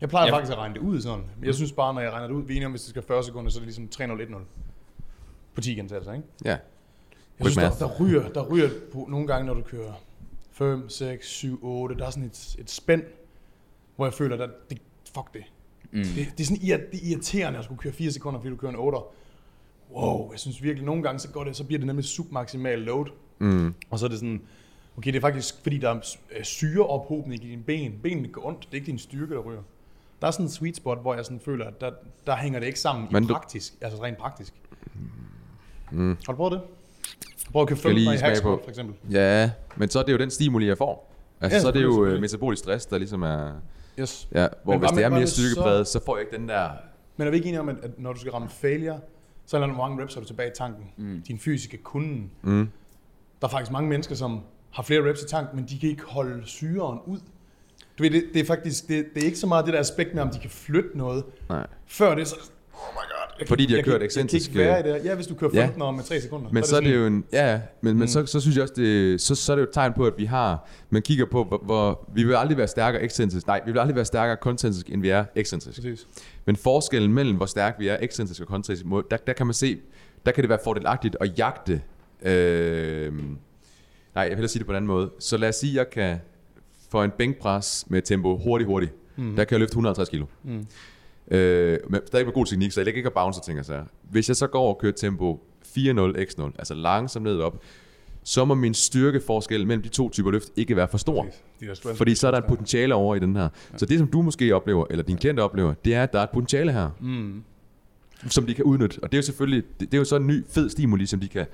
Jeg plejer Ja. faktisk at regne det ud sådan. Men jeg synes bare, når jeg regner det ud, vi er enige om, hvis det skal 40 sekunder, så er det ligesom 3-0-1-0. På 10 gentagelser, ikke? Ja. Jeg Quick synes, der, math. der, ryger, der ryger på nogle gange, når du kører 5, 6, 7, 8. Der er sådan et, et spænd, hvor jeg føler, at det, fuck det. Mm. Det, det er sådan det er irriterende at skulle køre 4 sekunder, fordi du kører en 8. Wow, jeg synes virkelig, nogle gange så, går det, så bliver det nemlig submaximal load. Mm. Og så er det sådan, okay, det er faktisk, fordi der er syreophobning i dine ben. Benene går ondt, det er ikke din styrke, der ryger. Der er sådan en sweet spot, hvor jeg sådan føler, at der, der hænger det ikke sammen Men i du- praktisk, altså rent praktisk. Mm. Har du prøvet det? Prøv at købe Skal jeg 15 lige i smage hack på? for eksempel. Ja, men så er det jo den stimuli, jeg får. Altså, Ja, så er det jo øh, metabolisk stress, der ligesom er... Yes. Ja, hvor Men hvis det er mere det så- styrkepræget, så får jeg ikke den der... Men er vi ikke enige om, at, når du skal ramme failure, så er der mange reps har du tilbage i tanken. Mm. Din fysiske kunden. Mm. Der er faktisk mange mennesker, som har flere reps i tanken, men de kan ikke holde syren ud. Du ved, det, det er faktisk, det, det er ikke så meget det der aspekt med, om de kan flytte noget. Nej. Før det, så det sådan, oh my god. Jeg Fordi de har jeg kørt kan, Jeg kan ikke være i det. Ja, hvis du kører ja. 15 år med 3 sekunder. Men så er det jo en, ja, ja, men, men Mm. så, så synes jeg også, det, så, så er det jo et tegn på, at vi har, man kigger på, hvor, hvor vi vil aldrig være stærkere excentrisk, nej, vi vil aldrig være stærkere koncentrisk, end vi er excentrisk. Præcis. Men forskellen mellem, hvor stærk vi er excentrisk og koncentrisk, der, der kan man se, der kan det være fordelagtigt at jagte, øh, nej, jeg vil hellere sige det på en anden måde. Så lad os sige, at jeg kan få en bænkpres med tempo hurtigt, hurtigt. Mm. Der kan jeg løfte 150 kilo. Mm. Øh, men stadig med god teknik, så jeg lægger ikke at bounce, tænker jeg. Hvis jeg så går og kører tempo 4-0 x0, altså langsomt ned op, så må min styrkeforskel mellem de to typer løft ikke være for stor. Præcis. Fordi så er der et potentiale over i den her. Så det, som du måske oplever, eller din klient oplever, det er, at der er et potentiale her, Mm. som de kan udnytte. Og det er jo selvfølgelig, det, det er jo så en ny fed stimuli, som de kan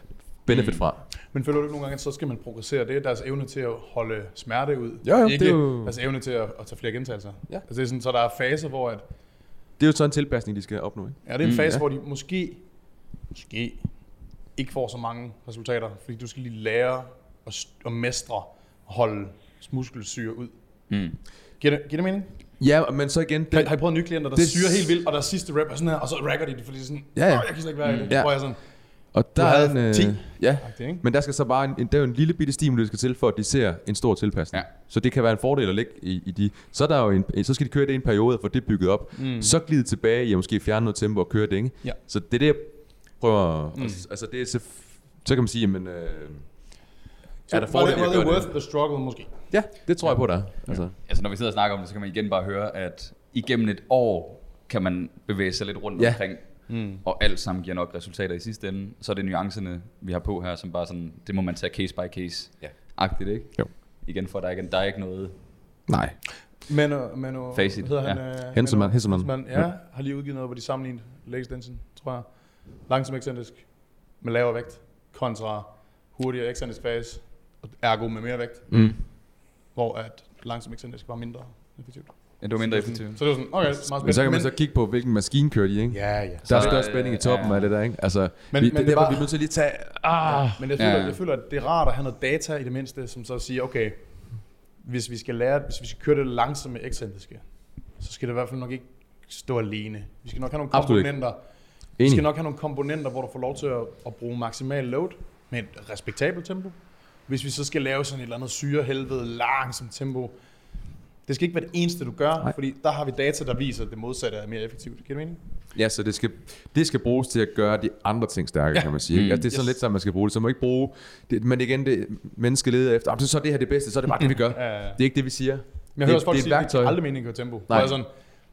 benefit fra. Men føler du ikke nogle gange, at så skal man progressere? Det er deres evne til at holde smerte ud. Jo, jo, ikke det er jo- deres evne til at, at tage flere gentagelser. Ja. Altså det er sådan, så der er faser, hvor at, Det er jo så en tilpasning, de skal opnå. Ikke? ja, det er en Mm, fase, ja. hvor de måske, måske ikke får så mange resultater, fordi du skal lige lære at, st- at mestre og holde muskelsyre ud. Mm. Giver det, giver det mening? Ja, men så igen... Har, Det, har I prøvet nye klienter, der det- syrer helt vildt, og der sidste rep er sådan her, og så racker de det, fordi det er sådan, Ja, ja. "Åh, jeg kan slet ikke være i det. Ja. Hvor jeg sådan, og der Du er en, øh, 10. Ja, ikke? men der skal så bare en, en, der er jo en lille bitte stimuli, der skal til, for at de ser en stor tilpasning. Ja. Så det kan være en fordel at ligge i, i de. Så, er der jo en, så skal de køre det i en periode, for det er bygget op. Mm. Så glide tilbage i at måske fjerne noget tempo og køre det, ikke? Ja. Så det er det, jeg prøver... Mm. Altså, det er så, så kan man sige, jamen... Øh, Så er der var fordel det, var det gøre worth the struggle måske? Ja, det tror jeg på, der er. Altså, Altså når vi sidder og snakker om det, så kan man igen bare høre, at igennem et år kan man bevæge sig lidt rundt Ja. ja. omkring, mm. og alt sammen giver nok resultater i sidste ende. Så er det nuancerne, vi har på her, som bare sådan, det må man tage case by case. Ja. Agtigt, ikke? Jo. Igen for, der er ikke, der er ikke noget... nej. Manu, Manu Facit, hedder han? ja. øh, Henselmann, Manu Henselmann. Ja, Ja. har lige udgivet noget, hvor de sammenligner leg extension, tror jeg. Langsom ekscentrisk med lavere vægt kontra hurtigere ekscentrisk fase, og ergo med mere vægt, Mm. hvor at langsom ekscentrisk var mindre effektivt. Ja, det var mindre effektivt. Så det var sådan, okay, meget spændende. Men så kan man så kigge på, hvilken maskine kører de, ikke? Ja, ja. Der er større spænding i toppen ja. af det der, ikke? Altså, Men- vi, men det, det derfor, var- vi er nødt til lige at tage... Ah, Men jeg føler, Ja. ja. jeg føler, at det er rart at have noget data i det mindste, som så siger, okay, hvis vi skal lære, hvis vi skal køre det langsomme ekscentriske, så skal det i hvert fald nok ikke stå alene. Vi skal nok have nogle komponenter. Vi skal nok have nogle komponenter, hvor du får lov til at, at bruge maksimal load med et respektabelt tempo. Hvis vi så skal lave sådan et eller andet syrehelvede langsomt tempo, det skal ikke være det eneste, du gør, Nej. Fordi der har vi data, der viser, at det modsatte er mere effektivt. Giver det mening? Ja, så det skal, det skal bruges til at gøre de andre ting stærke, ja. Kan man sige. Mm. Altså, det er sådan Yes. lidt sådan, man skal bruge det. Så man må ikke bruge... Det, men igen, det menneske leder efter, "Ah, så er det her det bedste, så er det bare det, vi gør. Ja, ja. Det er ikke det, vi siger. Men jeg hører også folk det er sige, at det er aldrig meningen at køre tempo. Nej. Nej. Sådan,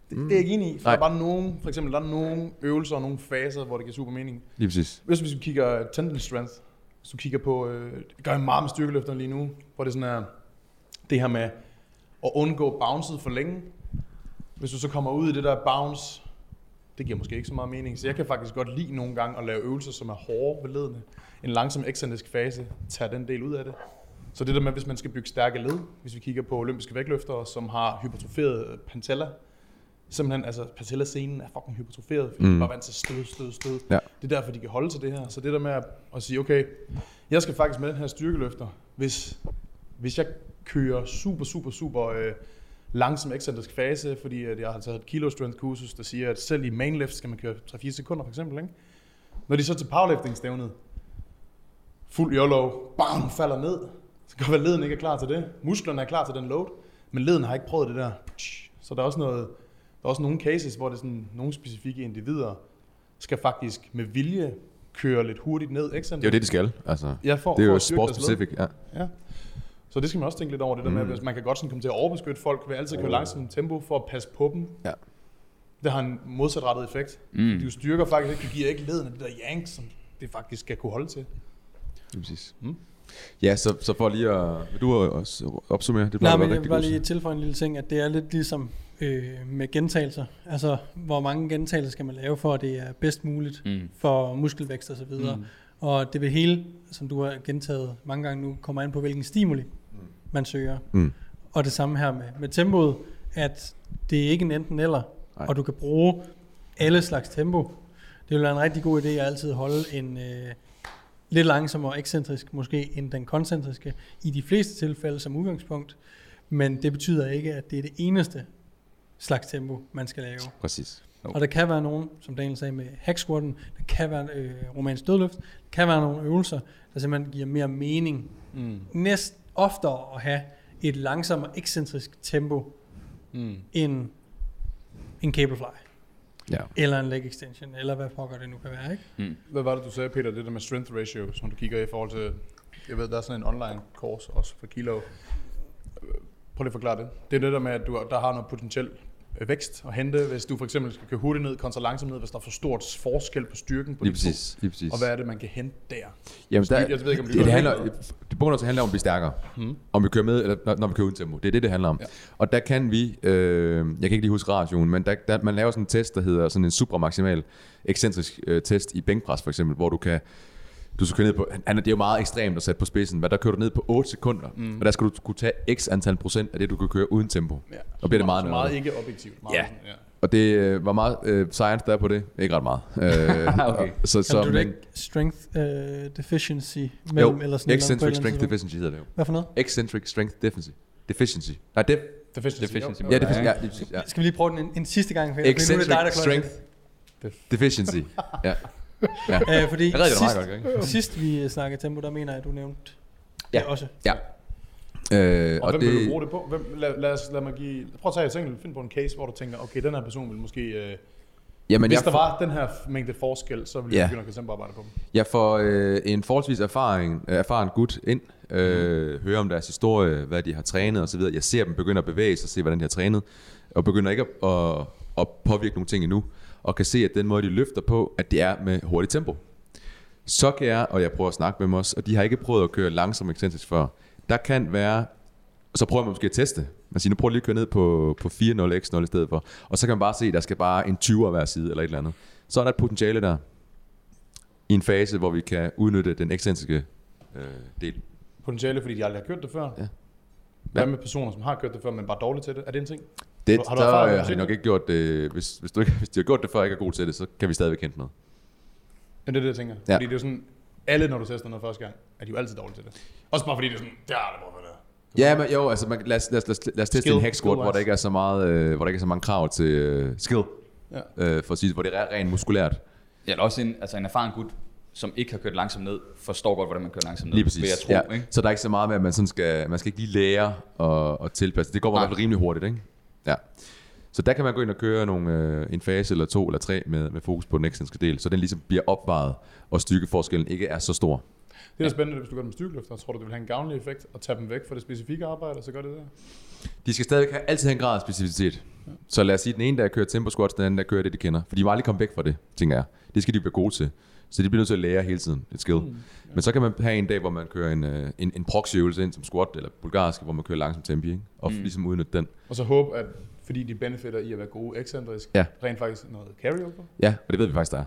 det, det, er jeg ikke enig i, for Nej. der er bare nogle, for eksempel, der er nogle øvelser og nogle faser, hvor det giver super mening. Lige præcis. Hvis, hvis vi kigger tendon strength, hvis du kigger på, øh, det gør jeg meget med styrkeløfterne lige nu, hvor det sådan er, det her med at undgå bouncet for længe. Hvis du så kommer ud i det der bounce, det giver måske ikke så meget mening. Så jeg kan faktisk godt lide nogle gange at lave øvelser, som er hårde ved ledene. En langsom ekscentrisk fase tager den del ud af det. Så det der med, hvis man skal bygge stærke led, hvis vi kigger på olympiske vægtløftere, som har hypertroferet pantella, simpelthen, altså patellascenen er fucking hypertroferet, fordi mm. de bare vant til stød, stød, stød. Ja. Det er derfor, de kan holde til det her. Så det der med at, at sige, okay, jeg skal faktisk med den her styrkeløfter, hvis, hvis jeg kører super, super, super øh, langsom ekscentrisk fase, fordi at jeg har taget et kilo strength kursus, der siger, at selv i mainlift skal man køre 3-4 sekunder for eksempel. Ikke? Når de så til powerlifting stævnet, fuld YOLO, bam, falder ned, så kan være, at leden ikke er klar til det. Musklerne er klar til den load, men leden har ikke prøvet det der. Så der er også noget, der er også nogle cases, hvor det er sådan, nogle specifikke individer skal faktisk med vilje køre lidt hurtigt ned ekscentrisk. Det er jo det, de skal. Altså, Ja, for, det er for jo led. sportsspecifik. Ja. Ja. Så det skal man også tænke lidt over, det der med, Mm. at man kan godt sådan komme til at overbeskytte folk ved altid at køre langsomt tempo for at passe på dem. Ja. Det har en modsatrettet effekt. Mm. Du styrker faktisk ikke, du giver ikke ledene det der yank, som det faktisk skal kunne holde til. Lige præcis. Mm. Ja, så, så for lige at... Vil du også opsummere? Det Nej, men jeg vil bare lige tilføje en lille ting, at det er lidt ligesom øh, med gentagelser. Altså, hvor mange gentagelser skal man lave, for at det er bedst muligt Mm. for muskelvækst og så videre. Mm. Og det vil hele, som du har gentaget mange gange nu, kommer an på, hvilken stimuli man søger. Mm. Og det samme her med, med tempoet, at det er ikke en enten eller, Nej. og du kan bruge alle slags tempo. Det vil være en rigtig god idé at altid holde en øh, lidt langsommere ekscentrisk måske end den koncentriske i de fleste tilfælde som udgangspunkt. Men det betyder ikke, at det er det eneste slags tempo, man skal lave. Præcis. Jo. Og der kan være nogen, som Daniel sagde med hack squatten, der kan være øh, romansk dødløft, der kan være nogle øvelser, der simpelthen giver mere mening. Mm. Næst oftere at have et langsommere ekscentrisk tempo Mm. end en cablefly, Ja. eller en leg extension, eller hvad pokker det nu kan være, ikke? Mm. Hvad var det, du sagde, Peter, det der med strength ratio, som du kigger i forhold til, jeg ved, der er sådan en online course også for kilo. Prøv lige at forklare det. Det er det der med, at du, der har noget potentiel øh, vækst at hente, hvis du for eksempel skal køre hurtigt ned, kontra langsomt ned, hvis der er for stort forskel på styrken på Lige præcis. Lige præcis. Og hvad er det, man kan hente der? Jamen, der, Jeg ved ikke, om det det, det, handler, noget. det begynder til at handle om at blive stærkere. Hmm. Om vi kører med, eller når, når vi kører uden tempo. Det er det, det handler om. Ja. Og der kan vi, øh, jeg kan ikke lige huske ratioen, men der, der, man laver sådan en test, der hedder sådan en supramaximal ekscentrisk øh, test i bænkpres for eksempel, hvor du kan du skal køre ned på, det er jo meget ekstremt at sætte på spidsen, men der kører du ned på 8 sekunder, mm. og der skal du kunne tage x antal procent af det, du kan køre uden tempo. Ja. Og bliver det meget meget nørdet. ikke objektivt. Meget, Ja. ja. Og det øh, var meget øh, science der er på det, ikke ret meget. Øh, Okay. så, Kan så, du det men, ikke strength uh, deficiency mellem, jo, eller sådan eccentric eller strength deficiency hedder det jo. Hvad for noget? Eccentric strength deficiency. Deficiency. Nej, def, Deficiency. Deficiency. Jo, ja, deficiency. Ja, ja. Skal vi lige prøve den en, en sidste gang? Peter? Fordi nu er det Eccentric dig, der strength deficiency. Ja. ja. det. Øh, fordi Jeg redder det meget sidst, godt, ikke? sidst vi øh, snakkede tempo, der mener jeg, at du nævnte Ja. det også. Ja. Øh, Og, og hvem vil du det, bruge det på? Hvem, lad, lad, os, lad mig give, prøv at tage et enkelt, find på en case, hvor du tænker, okay, den her person vil måske, øh, jamen, hvis jeg, der var den her forskel, forskel, så ville jeg Ja. begynde at køre tempoarbejde på dem. jeg får øh, en forholdsvis erfaring, erfaren gut ind, øh, hører om deres historie, hvad de har trænet osv. Jeg ser dem begynde at bevæge sig, se hvordan de har trænet, og begynder ikke at, at, at påvirke nogle ting endnu, og kan se, at den måde, de løfter på, at det er med hurtigt tempo. Så kan jeg, og jeg prøver at snakke med dem også, og de har ikke prøvet at køre langsom ekscentrisk før. Der kan være, så prøver man måske at teste, Man siger, nu prøver du lige at køre ned på, på 4-0 x 0 i stedet for. Og så kan man bare se, at der skal bare en 20 af hver side, eller et eller andet. Så er der et potentiale der, i en fase, hvor vi kan udnytte den eksentriske øh, del. Potentiale, fordi de aldrig har kørt det før. Ja. Hvad med personer, som har kørt det før, men bare dårlige til det? Er det en ting? Det, Har du med øh, har de nok ikke gjort det, hvis, hvis, du ikke, hvis de har gjort det før og ikke er god til det, så kan vi stadigvæk hente noget. Men det er det, jeg tænker. Ja. Ja. Fordi det er sådan, alle når du tester noget første gang, er de jo altid dårlige til det. Også bare fordi det er sådan, det har det bare været der. Ja, men jo, altså man, lad, os, lad, os, lad, os, lad os teste Skill, en hex squat, hvor der ikke er så meget, øh, hvor der ikke er så mange krav til øh, skill, Ja. øh, for at sige, det, hvor det er rent muskulært. Ja, eller også en, altså en erfaren gut, som ikke har kørt langsomt ned, forstår godt, hvordan man kører langsomt ned. Lige præcis. Vil jeg tro, ja. ikke? Så der er ikke så meget med, at man, sådan skal, man skal ikke lige lære og, og tilpasse. Det går i Nej. hvert fald rimelig hurtigt, ikke? Ja. Så der kan man gå ind og køre nogle, øh, en fase eller to eller tre med, med fokus på den ekstenske del, så den ligesom bliver opvejet, og styrkeforskellen ikke er så stor. Det er da spændende, hvis du gør det med styrkeløfter. Tror du, det vil have en gavnlig effekt at tage dem væk fra det specifikke arbejde, og så gør det der? De skal stadig have, altid have en grad af specificitet. Så lad os sige, at den ene der kører tempo squats, den anden der kører det, de kender. For de må aldrig komme væk fra det, tænker jeg. Det skal de være gode til. Så de bliver nødt til at lære hele tiden, et skill. Mm. Men så kan man have en dag, hvor man kører en, øh, en, en proxy-øvelse ind som squat, eller bulgarsk, hvor man kører langsomt tempi, ikke? og mm. ligesom udnytte den. Og så håbe, at fordi de benefitter i at være gode ekscentrisk, Ja. rent faktisk noget carryover. Ja, og det ved vi faktisk, der er.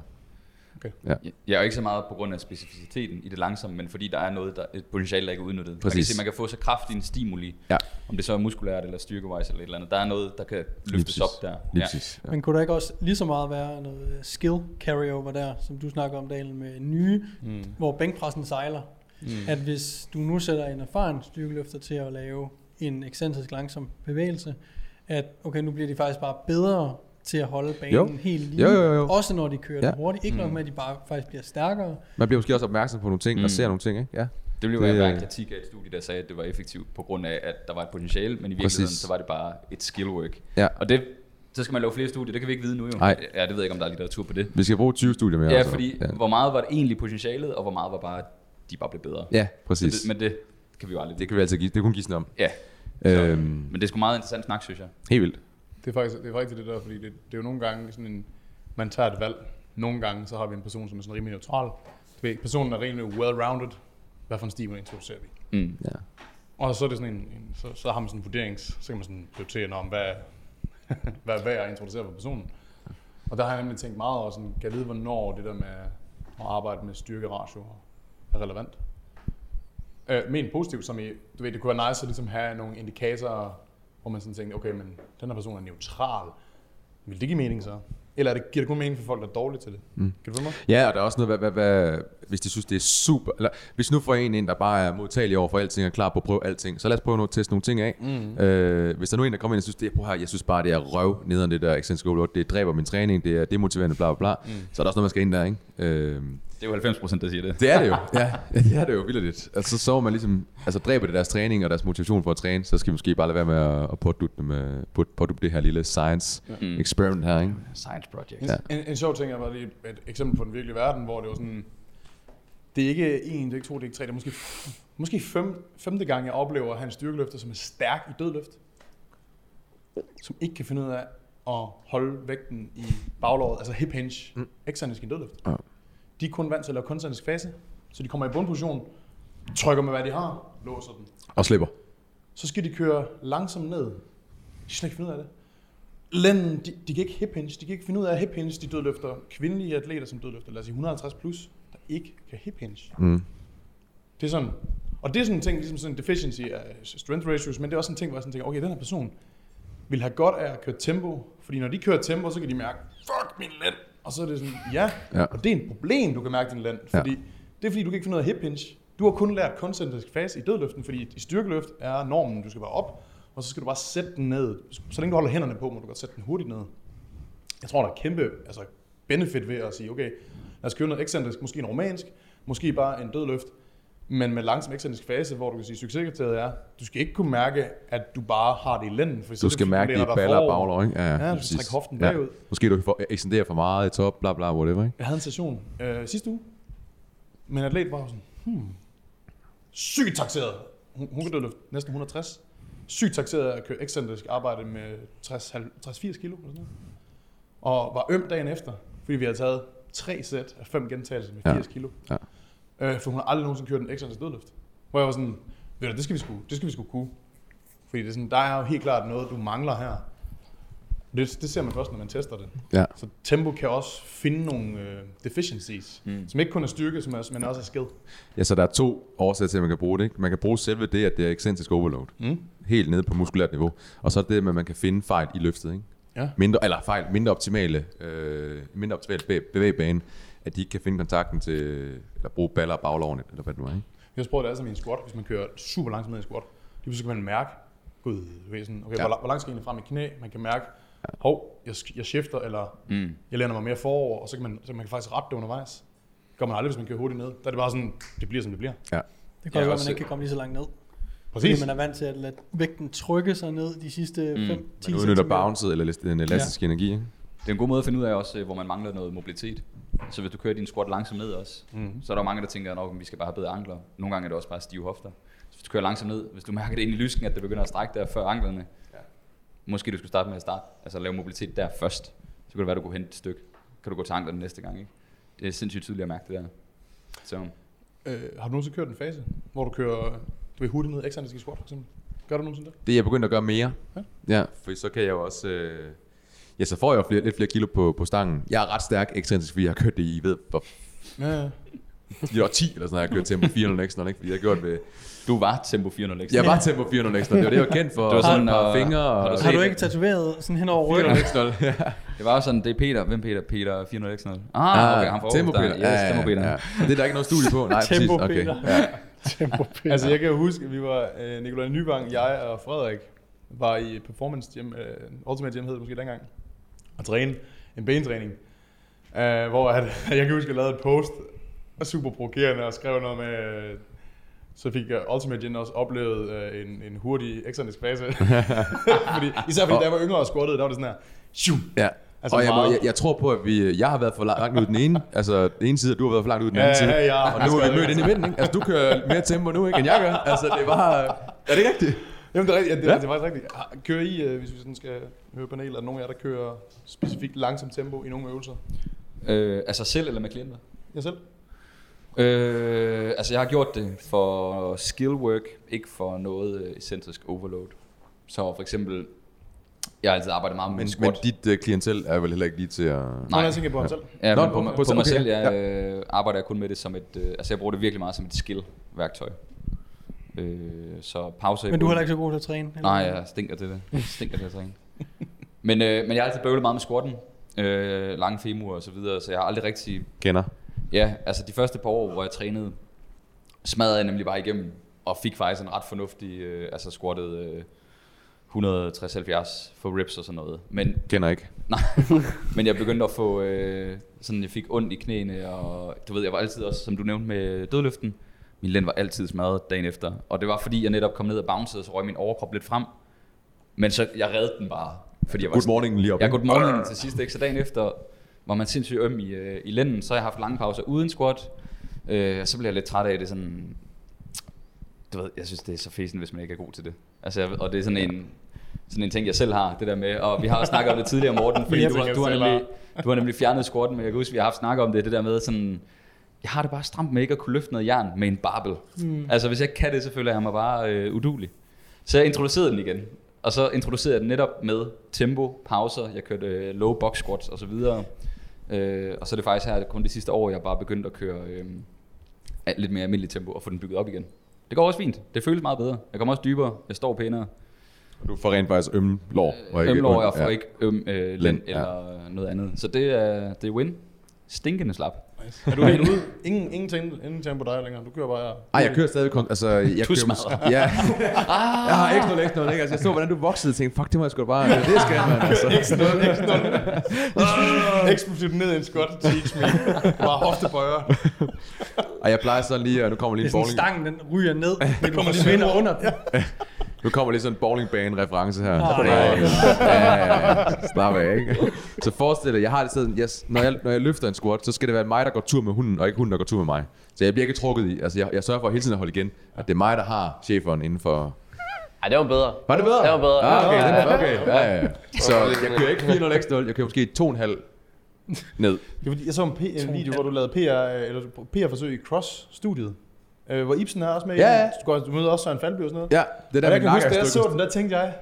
Jeg er jo ikke så meget på grund af specificiteten i det langsomme, men fordi der er noget, der, et potentiale, der ikke er udnyttet. Man kan, Præcis. se, man kan få så kraftig en stimuli, Ja. om det så er muskulært eller styrkevejs eller et eller andet. Der er noget, der kan løftes præcis. op der. Lige præcis. Ja. Men kunne der ikke også lige så meget være noget skill carryover der, som du snakker om, Daniel, med nye, mm. hvor bænkpressen sejler? Mm. At hvis du nu sætter en erfaren styrkeløfter til at lave en ekscentrisk langsom bevægelse, at okay, nu bliver de faktisk bare bedre til at holde banen Jo. helt lige. Jo, jo, jo. Også når de kører Ja. hurtigt. Ikke nok med, at de bare faktisk bliver stærkere. Man bliver måske også opmærksom på nogle ting, mm. og Mm. ser nogle ting, ikke? Ja. Det ville jo være en kritik af et studie, der sagde, at det var effektivt på grund af, at der var et potentiale, men i virkeligheden Præcis. så var det bare et skill work. Ja. Og det, så skal man lave flere studier, det kan vi ikke vide nu jo. Nej. Ja, det ved jeg ikke, om der er litteratur på det. Vi skal bruge 20 studier mere. Ja, altså. fordi Ja, hvor meget var det egentlig potentialet, og hvor meget var bare, de bare blev bedre. ja Så præcis. det, men det kan vi jo aldrig Det kan vi altid give. Det kunne give om. Ja, Øhm, men det er sgu meget interessant snak, synes jeg. helt vildt. Det er faktisk det, er faktisk det der, fordi det, det er jo nogle gange sådan en, man tager et valg. Nogle gange, så har vi en person, som er sådan rimelig neutral. Ved, personen er rimelig well-rounded. Hvad for en stil introducerer vi? Mm. Ja. Og så er det sådan en, en så, så har man sådan en vurderings, så kan man sådan prioritere, om hvad, hvad er værd at introducere for personen. Og der har jeg nemlig tænkt meget over, sådan, kan jeg vide, hvornår det der med at arbejde med styrkeratio er relevant. Øh, men positivt, som i, du ved, det kunne være nice at ligesom have nogle indikatorer, hvor man sådan tænker, okay, men den her person er neutral. Vil det give mening så? Eller er det, giver det kun mening for folk, der er dårlige til det? Mm. Kan du følge mig? Ja, og der er også noget, hvad, hvad, hvad, hvis de synes, det er super... Eller, hvis nu får en ind, der bare er modtagelig over for alting og klar på at prøve alting, så lad os prøve at teste nogle ting af. Mm. Øh, hvis der nu er en, der kommer ind og synes, det er, her, jeg synes bare, det er røv nede det der overload, det dræber min træning, det er demotiverende, bla bla bla, mm. så er der også noget, man skal ind der, ikke? Øh, Det er jo 90 procent, der siger det. det er det jo, ja, det er det jo vildt. Altså, så man ligesom, altså dræber det deres træning og deres motivation for at træne, så skal vi måske bare lade være med at, at pådutte dem, øh, put- pådutte det her lille science Mm. experiment her, ikke? Science project. En, Ja. ja. en, en sjov ting er bare lige et eksempel på den virkelige verden, hvor det var sådan, det er ikke en, det er ikke to, det er ikke tre, det er måske, måske fem, femte gang, jeg oplever en styrkeløfter, som er stærk i dødløft, som ikke kan finde ud af at holde vægten i baglåret, altså hip hinge, mm. eksentrisk i dødløft. Ja. De er kun vant til at lave koncentrisk fase, så de kommer i bundposition, trykker med hvad de har, låser den. Og slipper. Så skal de køre langsomt ned. De slet ikke finde ud af det. Lænden, de, de kan ikke hip hinge. De kan ikke finde ud af hip hinge, de dødløfter. Kvindelige atleter, som dødløfter, lad os sige 150 plus, der ikke kan hip hinge. Mm. Det er sådan, og det er sådan en ting, ligesom sådan en deficiency af strength ratios, men det er også en ting, hvor jeg sådan tænker, okay, den her person vil have godt af at køre tempo, fordi når de kører tempo, så kan de mærke, fuck min lænd. Og så er det sådan, ja, Ja. ja. og det er en problem, du kan mærke din lænd, Ja. fordi det er fordi, du kan ikke finde af hip hinge. Du har kun lært koncentrisk fase i dødløften, fordi i styrkeløft er normen, du skal bare op, og så skal du bare sætte den ned. Så længe du holder hænderne på, må du godt sætte den hurtigt ned. Jeg tror, der er kæmpe altså benefit ved at sige, okay, lad os købe noget ekscentrisk, måske en romansk, måske bare en dødløft, men med langsom ekscentrisk fase, hvor du kan sige, succeskriteriet er, du skal ikke kunne mærke, at du bare har det i lænden. For Du skal mærke de baller og baglår, ikke? Ja, Ja, du skal trække hoften bagud. Måske du får ekstendere for meget i top, bla bla, whatever, ikke? Jeg havde en session øh, sidste uge, men en atlet var sådan, hmm, sygt taxeret. Hun, hun kan dødløfte næsten 160. Sygt taxeret at køre ekscentrisk arbejde med 60-80 kilo. Eller sådan noget. Og var øm dagen efter, fordi vi havde taget tre sæt af fem gentagelser med Ja. 80 kilo. Ja. Øh, for hun har aldrig nogensinde kørt en ekscentrisk dødløft. Hvor jeg var sådan, ved du, det skal vi sgu, det skal vi sgu kunne. Fordi det er sådan, der er jo helt klart noget, du mangler her. Det, det ser man først, når man tester det. Ja. Så tempo kan også finde nogle øh, deficiencies, mm. som ikke kun er styrke, som er, men også er skill. Ja, så der er to årsager til, at man kan bruge det. Ikke? Man kan bruge selve det, at det er excentrisk overload. Mm. Helt nede på muskulært niveau. Og så er det, at man kan finde fejl i løftet. Ikke? Ja. Mindre, eller fejl, mindre optimale, øh, mindre optimale bevæ- bevægebane, at de ikke kan finde kontakten til, eller bruge baller og baglårene, eller hvad det nu er. Ikke? Jeg har prøvet det altså i en squat, hvis man kører super langsomt ned i squat. Lige pludselig kan man mærke, gud, sådan, okay, Ja. ja. hvor, hvor langt skal jeg egentlig frem i knæ? Man kan mærke, hov, jeg, jeg skifter, eller Mm. jeg læner mig mere forover, og så kan man, så man kan faktisk rette det undervejs. Det gør man aldrig, hvis man kører hurtigt ned. Der er det bare sådan, det bliver, som det bliver. Det kan Ja, også være, at man ikke kan komme lige så langt ned. Præcis. Fordi man er vant til at lade vægten trykke sig ned de sidste 5-10 Man cm. udnytter bouncet eller den elastiske ja. energi. Ikke? Det er en god måde at finde ud af også, øh, hvor man mangler noget mobilitet. Så hvis du kører din squat langsomt ned også, mm. så er der jo mange, der tænker, at vi skal bare have bedre ankler. Nogle gange er det også bare stive hofter. Så hvis du kører langsomt ned, hvis du mærker det ind i lysken, at det begynder at strække der før anklerne, ja. måske du skulle starte med at starte, altså lave mobilitet der først. Så kan det være, du kunne hente et stykke. Kan du gå til anklerne næste gang, ikke? Det er sindssygt tydeligt at mærke det der. Så Øh, har du nogensinde kørt en fase, hvor du kører du ved, hurtigt ned, ekscentrisk i squat for eksempel? Gør du nogensinde det? Det er jeg begyndt at gøre mere. Ja. Ja, for så kan jeg jo også... Øh, ja, så får jeg jo flere, lidt flere kilo på, på stangen. Jeg er ret stærk ekstrinsisk, fordi jeg har kørt det i, ved, for Ja, ja. de år 10 eller sådan noget, jeg har kørt tempo 400 ekstra, ikke? Fordi jeg har gjort ved... du var tempo 400 ekstra. Jeg var tempo 400 ekstra, det var det, jeg var kendt for. Det var sådan, og- fingre har og... du Har du ikke tatoveret sådan hen over ryggen? 400 ekstra, ja. Det var sådan, det er Peter. Hvem Peter? Peter 400 ekstra. Ah, okay, han får tempo Peter. Yes, tempo Peter. Ja, ja. Det er der ikke noget studie på. Nej, præcis. Tempo Okay. Peter. Ja. Tempo Peter. Altså jeg kan jo huske, at vi var, øh, Nikolaj Nyvang, jeg og Frederik, var i Performance Gym, øh, Ultimate Gym hed det måske dengang, og træne en benetræning. Øh, hvor at, jeg kan huske, at jeg lavede et post, super provokerende, og skrev noget med, øh, så fik uh, Ultimate Gym også oplevet uh, en, en hurtig eksternisk fase. fordi, især fordi, da jeg var yngre og squattede, der var det sådan her, shoo, Ja. Altså og jeg, må, jeg, jeg, tror på, at vi, jeg har været for langt ud den ene, altså den ene side, og du har været for langt ud den anden Ja, side. ja, ja. Og nu er vi mødt ind i midten, ikke? Altså du kører mere tempo nu, ikke, end jeg gør. Altså det var... Er det ikke rigtigt? Jamen, det er, rigtigt. Ja, det, Ja. det er faktisk rigtigt. Har- Kører I, øh, hvis vi sådan skal høre panel, er der nogen af jer, der kører specifikt langsomt tempo i nogle øvelser? Øh, altså selv eller med klienter? Jeg selv? Øh, altså jeg har gjort det for skill work, ikke for noget øh, excentrisk overload. Så for eksempel, jeg har altid arbejdet meget med Men, men, men squat. dit uh, klientel er vel heller ikke lige til at... Nej. jeg tænker på ham selv. Ja, Nå, på, på- på, på- mig okay, selv, jeg ja. arbejder jeg kun med det som et, øh, altså jeg bruger det virkelig meget som et skill-værktøj. Øh, så pauser i Men du er heller ikke så god til at træne? eller Nej, jeg stinker til det. Jeg stinker til at træne. men, øh, men jeg har altid bøvlet meget med squatten. Øh, lange femur og så videre, så jeg har aldrig rigtig... Kender. Ja, altså de første par år, hvor jeg trænede, smadrede jeg nemlig bare igennem, og fik faktisk en ret fornuftig, øh, altså squattet øh, 160-70 for reps og sådan noget. Men Kender ikke. Nej, men jeg begyndte at få, øh, sådan jeg fik ondt i knæene, og du ved, jeg var altid også, som du nævnte med dødløften, min lænd var altid smadret dagen efter. Og det var fordi, jeg netop kom ned og bouncede, og så røg min overkrop lidt frem. Men så, jeg reddede den bare. Fordi jeg var Good morning lige op. Ja, good morning til sidst, ikke? Så dagen efter var man sindssygt øm i, øh, i lænden, så har jeg haft lange pauser uden squat. Øh, og så bliver jeg lidt træt af det sådan... Du ved, jeg synes, det er så fæsent, hvis man ikke er god til det. Altså, jeg, og det er sådan en, sådan en ting, jeg selv har, det der med, og vi har også snakket om det tidligere, Morten, fordi Jeg du, har- du, har nemlig, du har nemlig fjernet squatten, men jeg kan huske, vi har haft snakket om det, det der med sådan, jeg har det bare stramt med ikke at kunne løfte noget jern med en barbel. Mm. Altså, hvis jeg ikke kan det, så føler jeg mig bare øh, udulig. Så jeg introducerede den igen. Og så introducerede jeg den netop med tempo, pauser, jeg kørte øh, low box squats og så videre. Øh, og så er det faktisk her, kun det sidste år, jeg bare begyndt at køre øh, af lidt mere almindelig tempo og få den bygget op igen. Det går også fint. Det føles meget bedre. Jeg kommer også dybere. Jeg står pænere. Du får rent faktisk ømme lår. og ikke Ømlår, ondt. jeg får Ja. ikke øm øh, Lænd, lænd ja. eller noget andet. Så det er, det er win. Stinkende slap. Er du helt ude? Ingen, ingen, tempo, ingen tempo dig længere. Du kører bare... Ej, jeg kører stadig kon- altså, jeg kører, smadrer. Ja. jeg har ikke noget, ikke noget, ikke? Altså, jeg så, hvordan du voksede og tænkte, fuck, det må jeg sgu da bare, det skal man, altså. Eksplosivt ned i en squat, teach me. Bare hoftebøjer. Og jeg plejer sådan lige, og nu kommer Det lige er en sådan, bowling, stangen den ryger ned, du kommer lige under den. Nu kommer lige sådan en bowlingbane reference her. Ej. ja, ja, ja. Slap af, ikke? Så forestil dig, jeg har det sådan, jeg, når, jeg, når jeg løfter en squat, så skal det være mig, der går tur med hunden, og ikke hunden, der går tur med mig. Så jeg bliver ikke trukket i, altså jeg, jeg sørger for hele tiden at holde igen, at det er mig, der har cheferen inden for... Ej, det var bedre. Var det bedre? Det var bedre. Ah, okay, Ja, ja, er, okay. Ja, ja. Så jeg kører ikke 4-0 ekstra, jeg kører måske 2,5 ned. Det fordi, jeg så en, P- en video, hvor du lavede PR, øh, eller PR-forsøg i CROSS-studiet. Øh, hvor Ibsen er også med. Ja, ja. Du, går, du møder også Søren Falby og sådan noget. Ja, det er og der, jeg kan huske, da jeg så den, der tænkte jeg,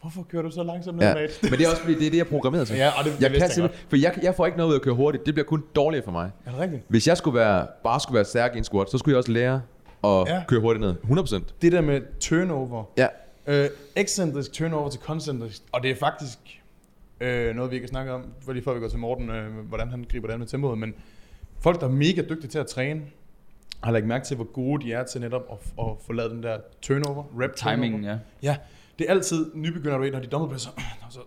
hvorfor kører du så langsomt ned, Ja, mate? men det er også fordi, det er det, jeg programmerer til. Ja, og det- det jeg kan jeg for jeg, jeg får ikke noget ud af at køre hurtigt. Det bliver kun dårligere for mig. Er det rigtigt? Hvis jeg skulle være, bare skulle være stærk i en squat, så skulle jeg også lære at Ja. køre hurtigt ned. 100%. Det der med turnover, Ja. øh, ekscentrisk turnover til koncentrisk, og det er faktisk øh, noget, vi kan snakke om, for lige før vi går til Morten, øh, hvordan han griber det an med tempoet, men folk, der er mega dygtige til at træne, har lagt mærke til, hvor gode de er til netop at, at få lavet den der turnover, rep Timingen, turnover. ja. Ja, det er altid nybegynder du når de dobbeltpresser, og så,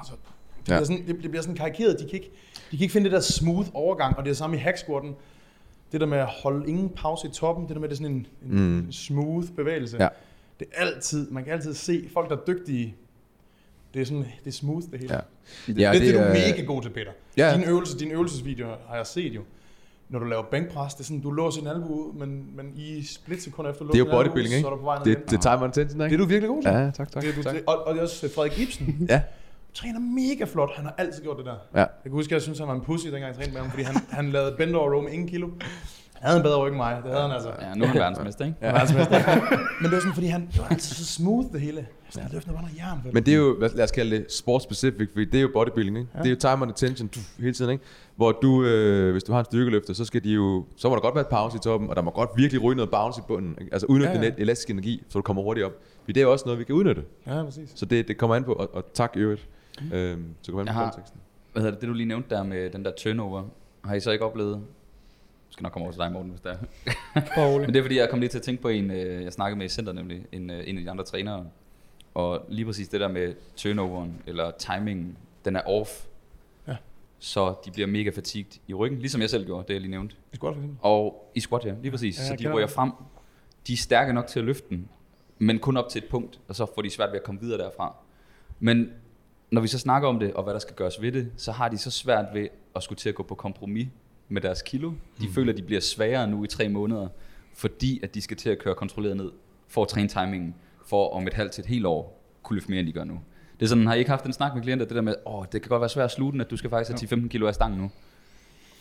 og så det, Ja. bliver sådan, det, det bliver sådan karikeret. De kan, ikke, de kan ikke finde det der smooth overgang, og det er samme i hack squatten. Det der med at holde ingen pause i toppen, det der med, at det er sådan en, en Mm. smooth bevægelse. Ja. Det er altid, man kan altid se folk, der er dygtige. Det er sådan, det er smooth det hele. Ja. Det, Ja, det, det, det er du er- mega god til, Peter. Ja. Dine, øvelser, dine øvelsesvideoer har jeg set jo. Når du laver bænkpres, det er sådan, du låser din albu ud, men, men i split sekund efter du Det er jo låser bodybuilding, ikke? Så er du på vej Det, det er time and attention, det ikke? er du virkelig god til. Ja, tak, tak. Det du, tak. det, og, og det er også Frederik Ibsen. Ja. Træner mega flot. Han har altid gjort det der. Ja. Jeg kan huske, at jeg synes, han var en pussy, dengang jeg trænede med ham, fordi han, han lavede bend over row med ingen kilo. Han havde en bedre ryg end mig. Det havde han altså. Ja, nu er han verdensmester, ikke? Ja. Men det var sådan, fordi han det var altid så smooth det hele. Sådan, han løftede bare noget jern. Men det er jo, hvad- lad os kalde det sport specific, fordi det er jo bodybuilding, ikke? Ja. Det er jo time and attention tuff, hele tiden, ikke? Hvor du, øh, hvis du har en styrkeløfter, så skal de jo, så må der godt være et pause i toppen, og der må godt virkelig ryge noget bounce i bunden, ikke? Altså udnytte Ja, ja, den elastiske energi, så du kommer hurtigt op. Fordi det er jo også noget, vi kan udnytte. Ja, præcis. Så det, det kommer an på, og, og tak i øvrigt. Øhm, så kommer an på konteksten. Hvad hedder det, det du lige nævnte der med den der turnover? Har I så ikke oplevet? Skal nok komme over til dig, Morten, hvis det er. Men det er fordi, jeg kom lige til at tænke på en, øh, jeg snakkede med i center nemlig, en, øh, en af de andre trænere. Og lige præcis det der med turnoveren, eller timingen, den er off. Ja. Så de bliver mega fatigued i ryggen, ligesom jeg selv gjorde, det jeg lige nævnte. Er godt for eksempel. Og i squat, ja, lige præcis. Ja, så de det. frem. De er stærke nok til at løfte den, men kun op til et punkt, og så får de svært ved at komme videre derfra. Men når vi så snakker om det, og hvad der skal gøres ved det, så har de så svært ved at skulle til at gå på kompromis med deres kilo. De mm. føler, at de bliver svagere nu i tre måneder, fordi at de skal til at køre kontrolleret ned, for at træne timingen, for om et halvt til et helt år kunne løfte mere, end de gør nu. Det er sådan, har I ikke haft en snak med klienter, det der med, åh, det kan godt være svært at slutte at du skal faktisk have 10-15 kilo af stangen nu.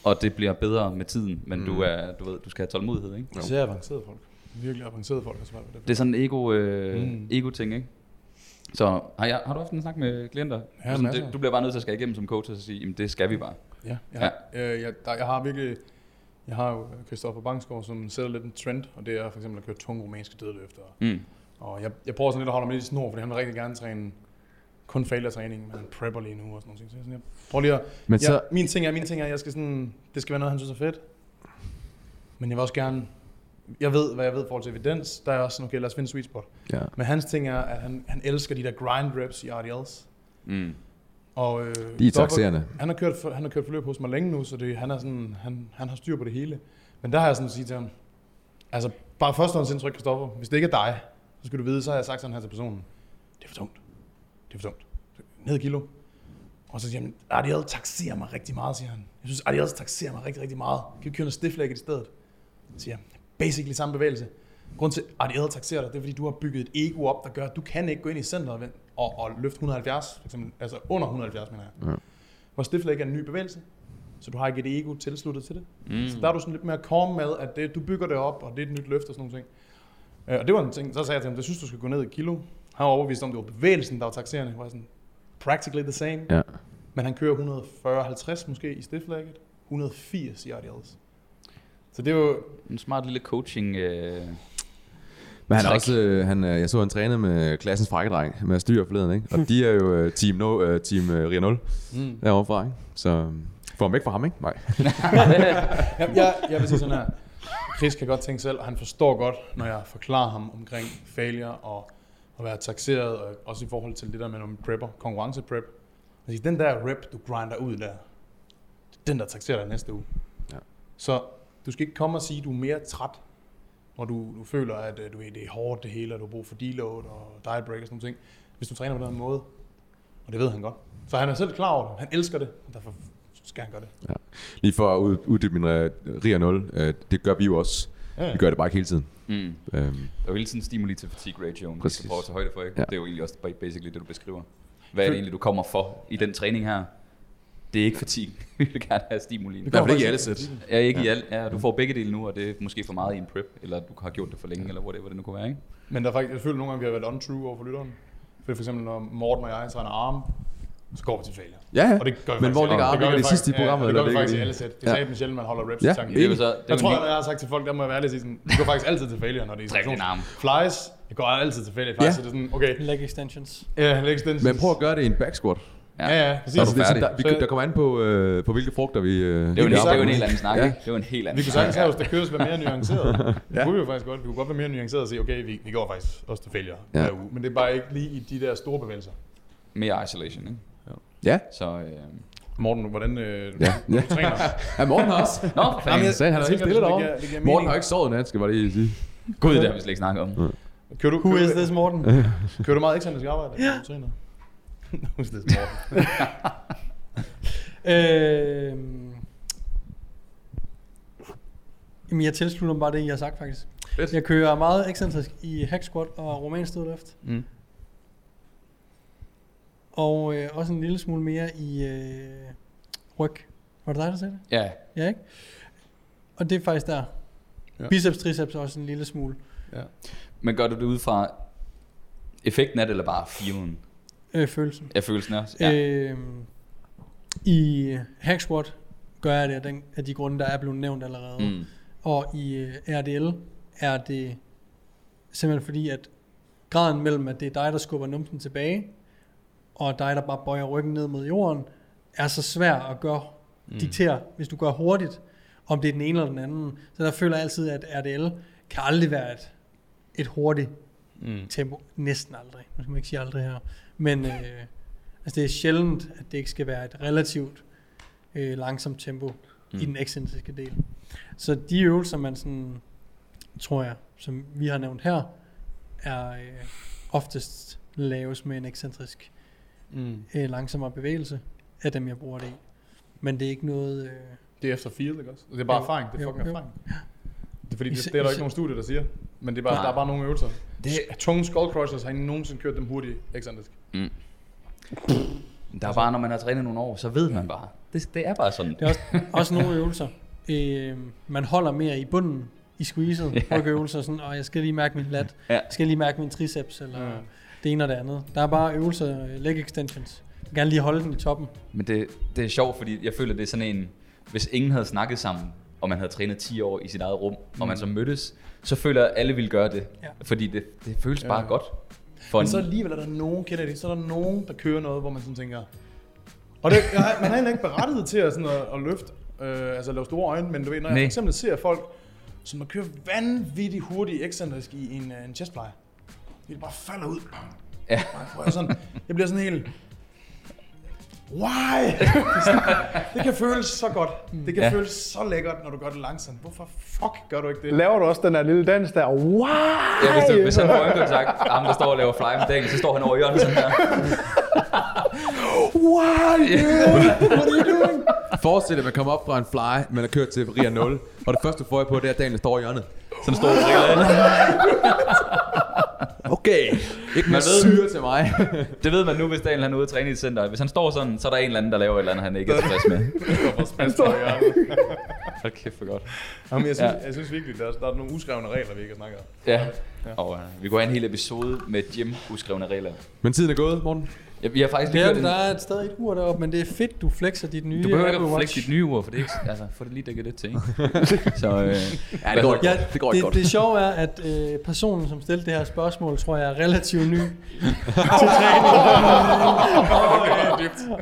Og det bliver bedre med tiden, men mm. du, er, du, ved, du skal have tålmodighed, ikke? Det er avancerede folk. Virkelig avancerede folk. Altså, det. Det er sådan en ego, øh, Mm. ego-ting, ikke? Så har, jeg, har du haft en snak med klienter? Ja, Sådan, det, du bliver bare nødt til at skal igennem som coach og sige, jamen det skal vi bare. Ja, jeg, ja. Øh, jeg, der, jeg har virkelig, jeg har jo Christoffer Bangsgaard, som sætter lidt en trend, og det er for eksempel at køre tunge romanske dødløfter. Mm. Og jeg, jeg prøver sådan lidt at holde mig lidt i snor, fordi han vil rigtig gerne træne kun failure-træning, men han prepper lige nu og sådan noget. Så jeg, prøver lige at, Men så, min ting er, min ting er, jeg skal sådan, det skal være noget, han synes er fedt. Men jeg vil også gerne, jeg ved, hvad jeg ved i forhold til evidens, der er også sådan, okay, lad os finde sweet spot. ja. Men hans ting er, at han, han elsker de der grind reps i RDLs. Mm. Og, øh, De er taxerende. han har kørt, for, han har kørt forløb hos mig længe nu, så det, han, er sådan, han, han har styr på det hele. Men der har jeg sådan at sige til ham, altså bare førstehåndsindtryk, Kristoffer, hvis det ikke er dig, så skal du vide, så har jeg sagt sådan her til personen, det er for tungt. Det er for tungt. Ned kilo. Og så siger han, RDL taxerer mig rigtig meget, siger han. Jeg synes, RDL taxerer mig rigtig, rigtig meget. Kan vi køre noget stiff i stedet? Så siger jeg, basically samme bevægelse. Grunden til, at RDL taxerer dig, det er, fordi du har bygget et ego op, der gør, at du kan ikke gå ind i centret og, og løfte 170, for eksempel, altså under 170, mener jeg. Ja. Hvor stiff leg er en ny bevægelse, så du har ikke et ego tilsluttet til det. Mm. Så der er du sådan lidt mere calm med, at det, du bygger det op, og det er et nyt løft og sådan nogle ting. Øh, Og det var en ting, så sagde jeg til ham, jeg synes, du skal gå ned i kilo. Han var overbevist om, det var bevægelsen, der var taxerende. Jeg sådan, practically the same. Ja. Men han kører 140-50 måske i stiff legget, 180 i RDLs. Så det er jo, En smart lille coaching. Øh, Men han er også, øh, han, øh, jeg så han træne med klassens frækkedreng med styr forleden, ikke? Og de er jo øh, team, no, øh, team øh, Ria 0 mm. derovre fra, ikke? Så får ham væk fra ham, ikke? Nej. jeg, jeg, jeg vil sige sådan her. Chris kan godt tænke selv, og han forstår godt, når jeg forklarer ham omkring failure og at være taxeret, og også i forhold til det der med nogle prepper, konkurrenceprep. Siger, den der rep, du grinder ud der, den der taxerer dig næste uge. Ja. Så du skal ikke komme og sige, at du er mere træt, når du, du føler, at øh, du ved, det er hårdt det hele, og du har brug for deload og diet break og sådan noget. Hvis du træner på den her måde, og det ved han godt. Så han er selv klar over det. Han elsker det, og derfor skal han gøre det. Lige for at ud- uddybe min Ria 0, øh, det gør vi jo også. Ja. Vi gør det bare ikke hele tiden. mm. Øhm, Der er jo hele tiden stimuli til fatigue ratio, vi Præcis. skal prøve at tage højde for, ikke? Ja. Det er jo egentlig også basically det, du beskriver. Hvad er det egentlig, du kommer for i den træning her? Det er ikke fatigue. Vi vil gerne have stimuli. I hvert fald ikke i alle sæt. Ja, ikke i alt. Ja, du får begge dele nu, og det er måske for meget i en prep, eller du har gjort det for længe, eller whatever det nu kunne være, ikke? Men der er faktisk, jeg føler nogle gange, vi har været untrue over for lytteren. For, for eksempel, når Morten og jeg træner arm, så går vi til failure. Ja, ja. Og det gør vi Men hvor alle. ligger det armen? vi det sidst i faktisk- programmet, Ja, det eller gør vi faktisk i det- alle sæt. Det Ja. er ja. sjældent, man holder reps Ja, i tanken. Det er jo så, det er Jeg tror, at jeg har sagt til folk, der må jeg være ærlig sige sådan, vi går faktisk altid til failure, når det er din arm. Flies, jeg går altid til failure. Faktisk Ja. ja. er det sådan, okay, Leg extensions. ja, leg extensions. Men prøv at gøre det i en back squat. Ja, ja, præcis. Så er du det sådan, færdig. der, vi, der kommer an på, øh, på hvilke frugter vi... Øh, Det er jo en, det er jo en helt anden snak, Ja. Det er jo en helt anden Vi kunne sagtens have, hvis det køres være mere nuanceret. Det Ja. kunne vi jo faktisk godt. Vi kunne godt være mere nuanceret og sige, okay, vi, vi går faktisk også til failure Ja. hver uge. Men det er bare ikke lige i de der store bevægelser. Mere isolation, ikke? Ja. Så, øh... Morten, hvordan øh, Ja. du træner? Ja, Morten har også. Nå, for fanden. Han sagde, han er jeg ikke tænker, stille det derovre. det Morten har ikke sovet nat, skal jeg bare lige sige. Gud, det har vi slet ikke snakket om. Kører du, Who is this, Morten? kører du meget arbejde, når du træner? Who is this, Morten? øh, jamen, jeg tilslutter mig bare det, I har sagt faktisk. Fedt. Jeg kører meget ekscentrisk i hack squat og romansk dødløft. Mm. Og øh, også en lille smule mere i øh, ryg. Var det dig, der sagde det? Ja, Ja, ikke? Og det er faktisk der. Ja. Ja. Biceps, triceps også en lille smule. men gør du det ud fra effekten af det, eller bare feelen? Øh, følelsen. Ja, følelsen også. Ja. Øh, I hack squat gør jeg det af, den, af de grunde, der er blevet nævnt allerede. Mm. Og i øh, RDL er det simpelthen fordi, at graden mellem, at det er dig, der skubber numsen tilbage, og dig, der bare bøjer ryggen ned mod jorden, er så svær at gøre, mm. diktere, hvis du gør hurtigt, om det er den ene eller den anden. Så der føler jeg altid, at RDL kan aldrig være et, et hurtigt Mm. tempo. Næsten aldrig. Nu skal man ikke sige aldrig her. Men øh, altså det er sjældent, at det ikke skal være et relativt øh, langsomt tempo mm. i den ekscentriske del. Så de øvelser, man sådan, tror jeg, som vi har nævnt her, er øh, oftest laves med en ekscentrisk Mm. øh, langsommere bevægelse, af dem jeg bruger det i. Men det er ikke noget... Øh, Det er efter feel, ikke også? Det er bare Jo. erfaring. Det er Jo, fucking jo. erfaring. Det er fordi, det, det er der ikke nogen studier, der siger. Men det er bare, Nej. der er bare nogle øvelser. Det- Det... Tunge skull crushers har ingen nogensinde kørt dem hurtigt ekscentrisk. Der er bare, når man har trænet nogle år, så ved man bare. Det, det er bare sådan. det er også, også nogle øvelser. Øh, man holder mere i bunden i squeezet, Ja. ja. rygøvelser, sådan, og jeg skal lige mærke min lat, Ja. jeg skal lige mærke min triceps, eller Ja. ja. det ene og det andet. Der er bare øvelser, øh, leg extensions. Jeg gerne lige holde den i toppen. Men det, det er sjovt, fordi jeg føler, det er sådan en... Hvis ingen havde snakket sammen, og man havde trænet 10 år i sit eget rum, og man så mødtes, så føler jeg, at alle ville gøre det. Ja. Fordi det, det føles Ja. bare godt. For Men en, så alligevel er der nogen, kender det, så er der nogen, der kører noget, hvor man sådan tænker... Og det, jeg, man er heller ikke berettiget til at, sådan at, at løfte, øh, altså lave store øjne, men du ved, når jeg Nej. for eksempel ser folk, som der kører vanvittigt hurtigt ekscentrisk i en, øh, en chestpleje. Det bare falder ud. Ja. Jeg, sådan, jeg bliver sådan helt... Why? det kan føles så godt. Det kan Ja. føles så lækkert, når du gør det langsomt. Hvorfor fuck gør du ikke det? Laver du også den der lille dans der? Wow! ja, hvis, du, hvis han får øjenkontakt, ham der står og laver fly med dækken, så står han over i hjørnet sådan her. Why, dude? What are you doing? Forestil dig, at man kommer op fra en fly, man har kørt til RIA 0, og det første du får på, det er, at Daniel står i hjørnet. Sådan står og Okay, ikke mere ved- syre til mig. Det ved man nu, hvis Daniel han er ude at træne i et center. Hvis han står sådan, så er der en eller anden, der laver et eller andet, han ikke er tilfreds med. Han står. Hold kæft for godt. Jamen, jeg, synes, Ja. jeg synes virkelig, der er, der er nogle uskrevne regler, vi ikke har snakket om. Ja. Og uh, vi går en hel episode med Jim uskrevne regler. Men tiden er gået, Morten. Ja, vi har faktisk lige Ja, en... der er et stadig et ur deroppe, men det er fedt, du flexer dit nye Du behøver ikke at flexe dit nye ur, for det er ikke... Altså, få det lige dækket lidt til, ikke? Så, øh, Ja, det går ikke Ja, godt. Det går det, godt. det sjove er, at øh, personen, som stillede det her spørgsmål, tror jeg er relativt ny til træning.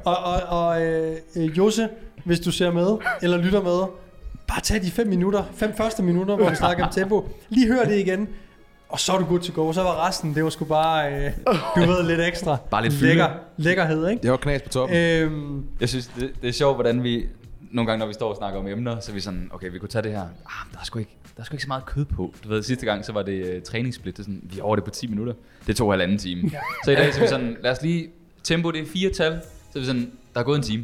og og, og øh, øh, Jose, hvis du ser med, eller lytter med, bare tag de fem minutter, fem første minutter, hvor vi snakker om tempo. Lige hør det igen, og så er du good to go. Så var resten, det var sgu bare, øh, du ved, lidt ekstra. Bare lidt fylde. Lækker, lækkerhed, ikke? Det var knas på toppen. Øhm, jeg synes, det, det er sjovt, hvordan vi... Nogle gange, når vi står og snakker om emner, så er vi sådan, okay, vi kunne tage det her. Ah, der er sgu ikke, der er sgu ikke så meget kød på. Du ved, sidste gang, så var det uh, træningssplit. Det er sådan, vi er over det på 10 minutter. Det tog halvanden time. Så i dag, så er vi sådan, lad os lige... Tempo, det er fire tal. Så er vi sådan, der er gået en time.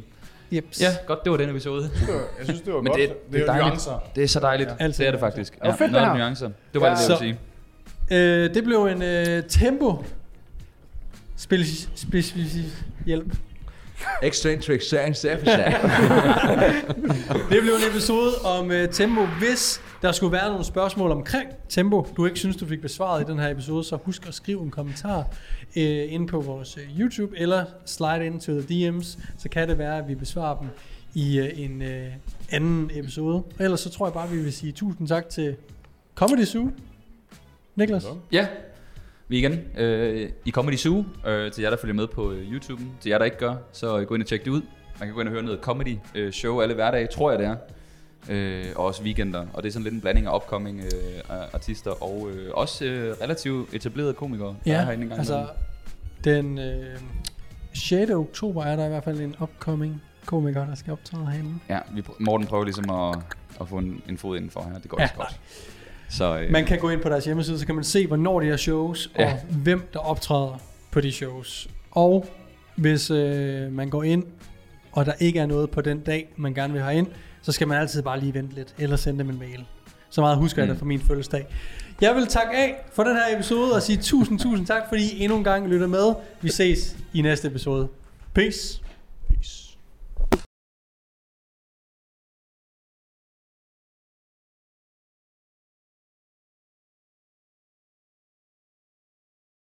jeps. Ja, godt, det var den episode. Jeg synes, det var Men godt. det, Det, det, er er nuancer. Det er så dejligt. Ja. Ja. Det er det faktisk. var fedt, det noget her. nuancer. Det var Ja. det, jeg ville Så- sige. Øh, det blev en øh, tempo specific hjælp. Eccentric Sang Safety Det blev en episode om uh, tempo. Hvis der skulle være nogle spørgsmål omkring tempo, du ikke synes, du fik besvaret i den her episode, så husk at skrive en kommentar uh, ind på vores uh, YouTube, eller slide into the DM's, så kan det være, at vi besvarer dem i uh, en uh, anden episode. Ellers så tror jeg bare, vi vil sige tusind tak til Comedy Zoo. Niklas? Ja, vi igen øh, i Comedy Zoo. Øh, til jer, der følger med på øh, YouTube. Til jer, der ikke gør, så gå ind og tjek det ud. Man kan gå ind og høre noget comedy øh, show alle hverdage, tror jeg det er. Øh, og også weekender. Og det er sådan lidt en blanding af upcoming øh, artister og øh, også øh, relativt etablerede komikere. der er Ja, en gang altså den øh, 6. oktober er der i hvert fald en upcoming komiker, der skal optræde herinde. Ja, vi, Morten prøver ligesom at, at få en, en fod indenfor her. Det går Ja. ja. godt. Så øh, Man kan gå ind på deres hjemmeside, så kan man se, hvornår de har shows, og Ja. hvem der optræder på de shows. Og hvis øh, man går ind, og der ikke er noget på den dag, man gerne vil have ind, så skal man altid bare lige vente lidt, eller sende dem en mail. Så meget husker jeg Mm. det for min fødselsdag. Jeg vil takke af for den her episode, og sige tusind, tusind tak, fordi I endnu en gang lytter med. Vi ses i næste episode. Peace.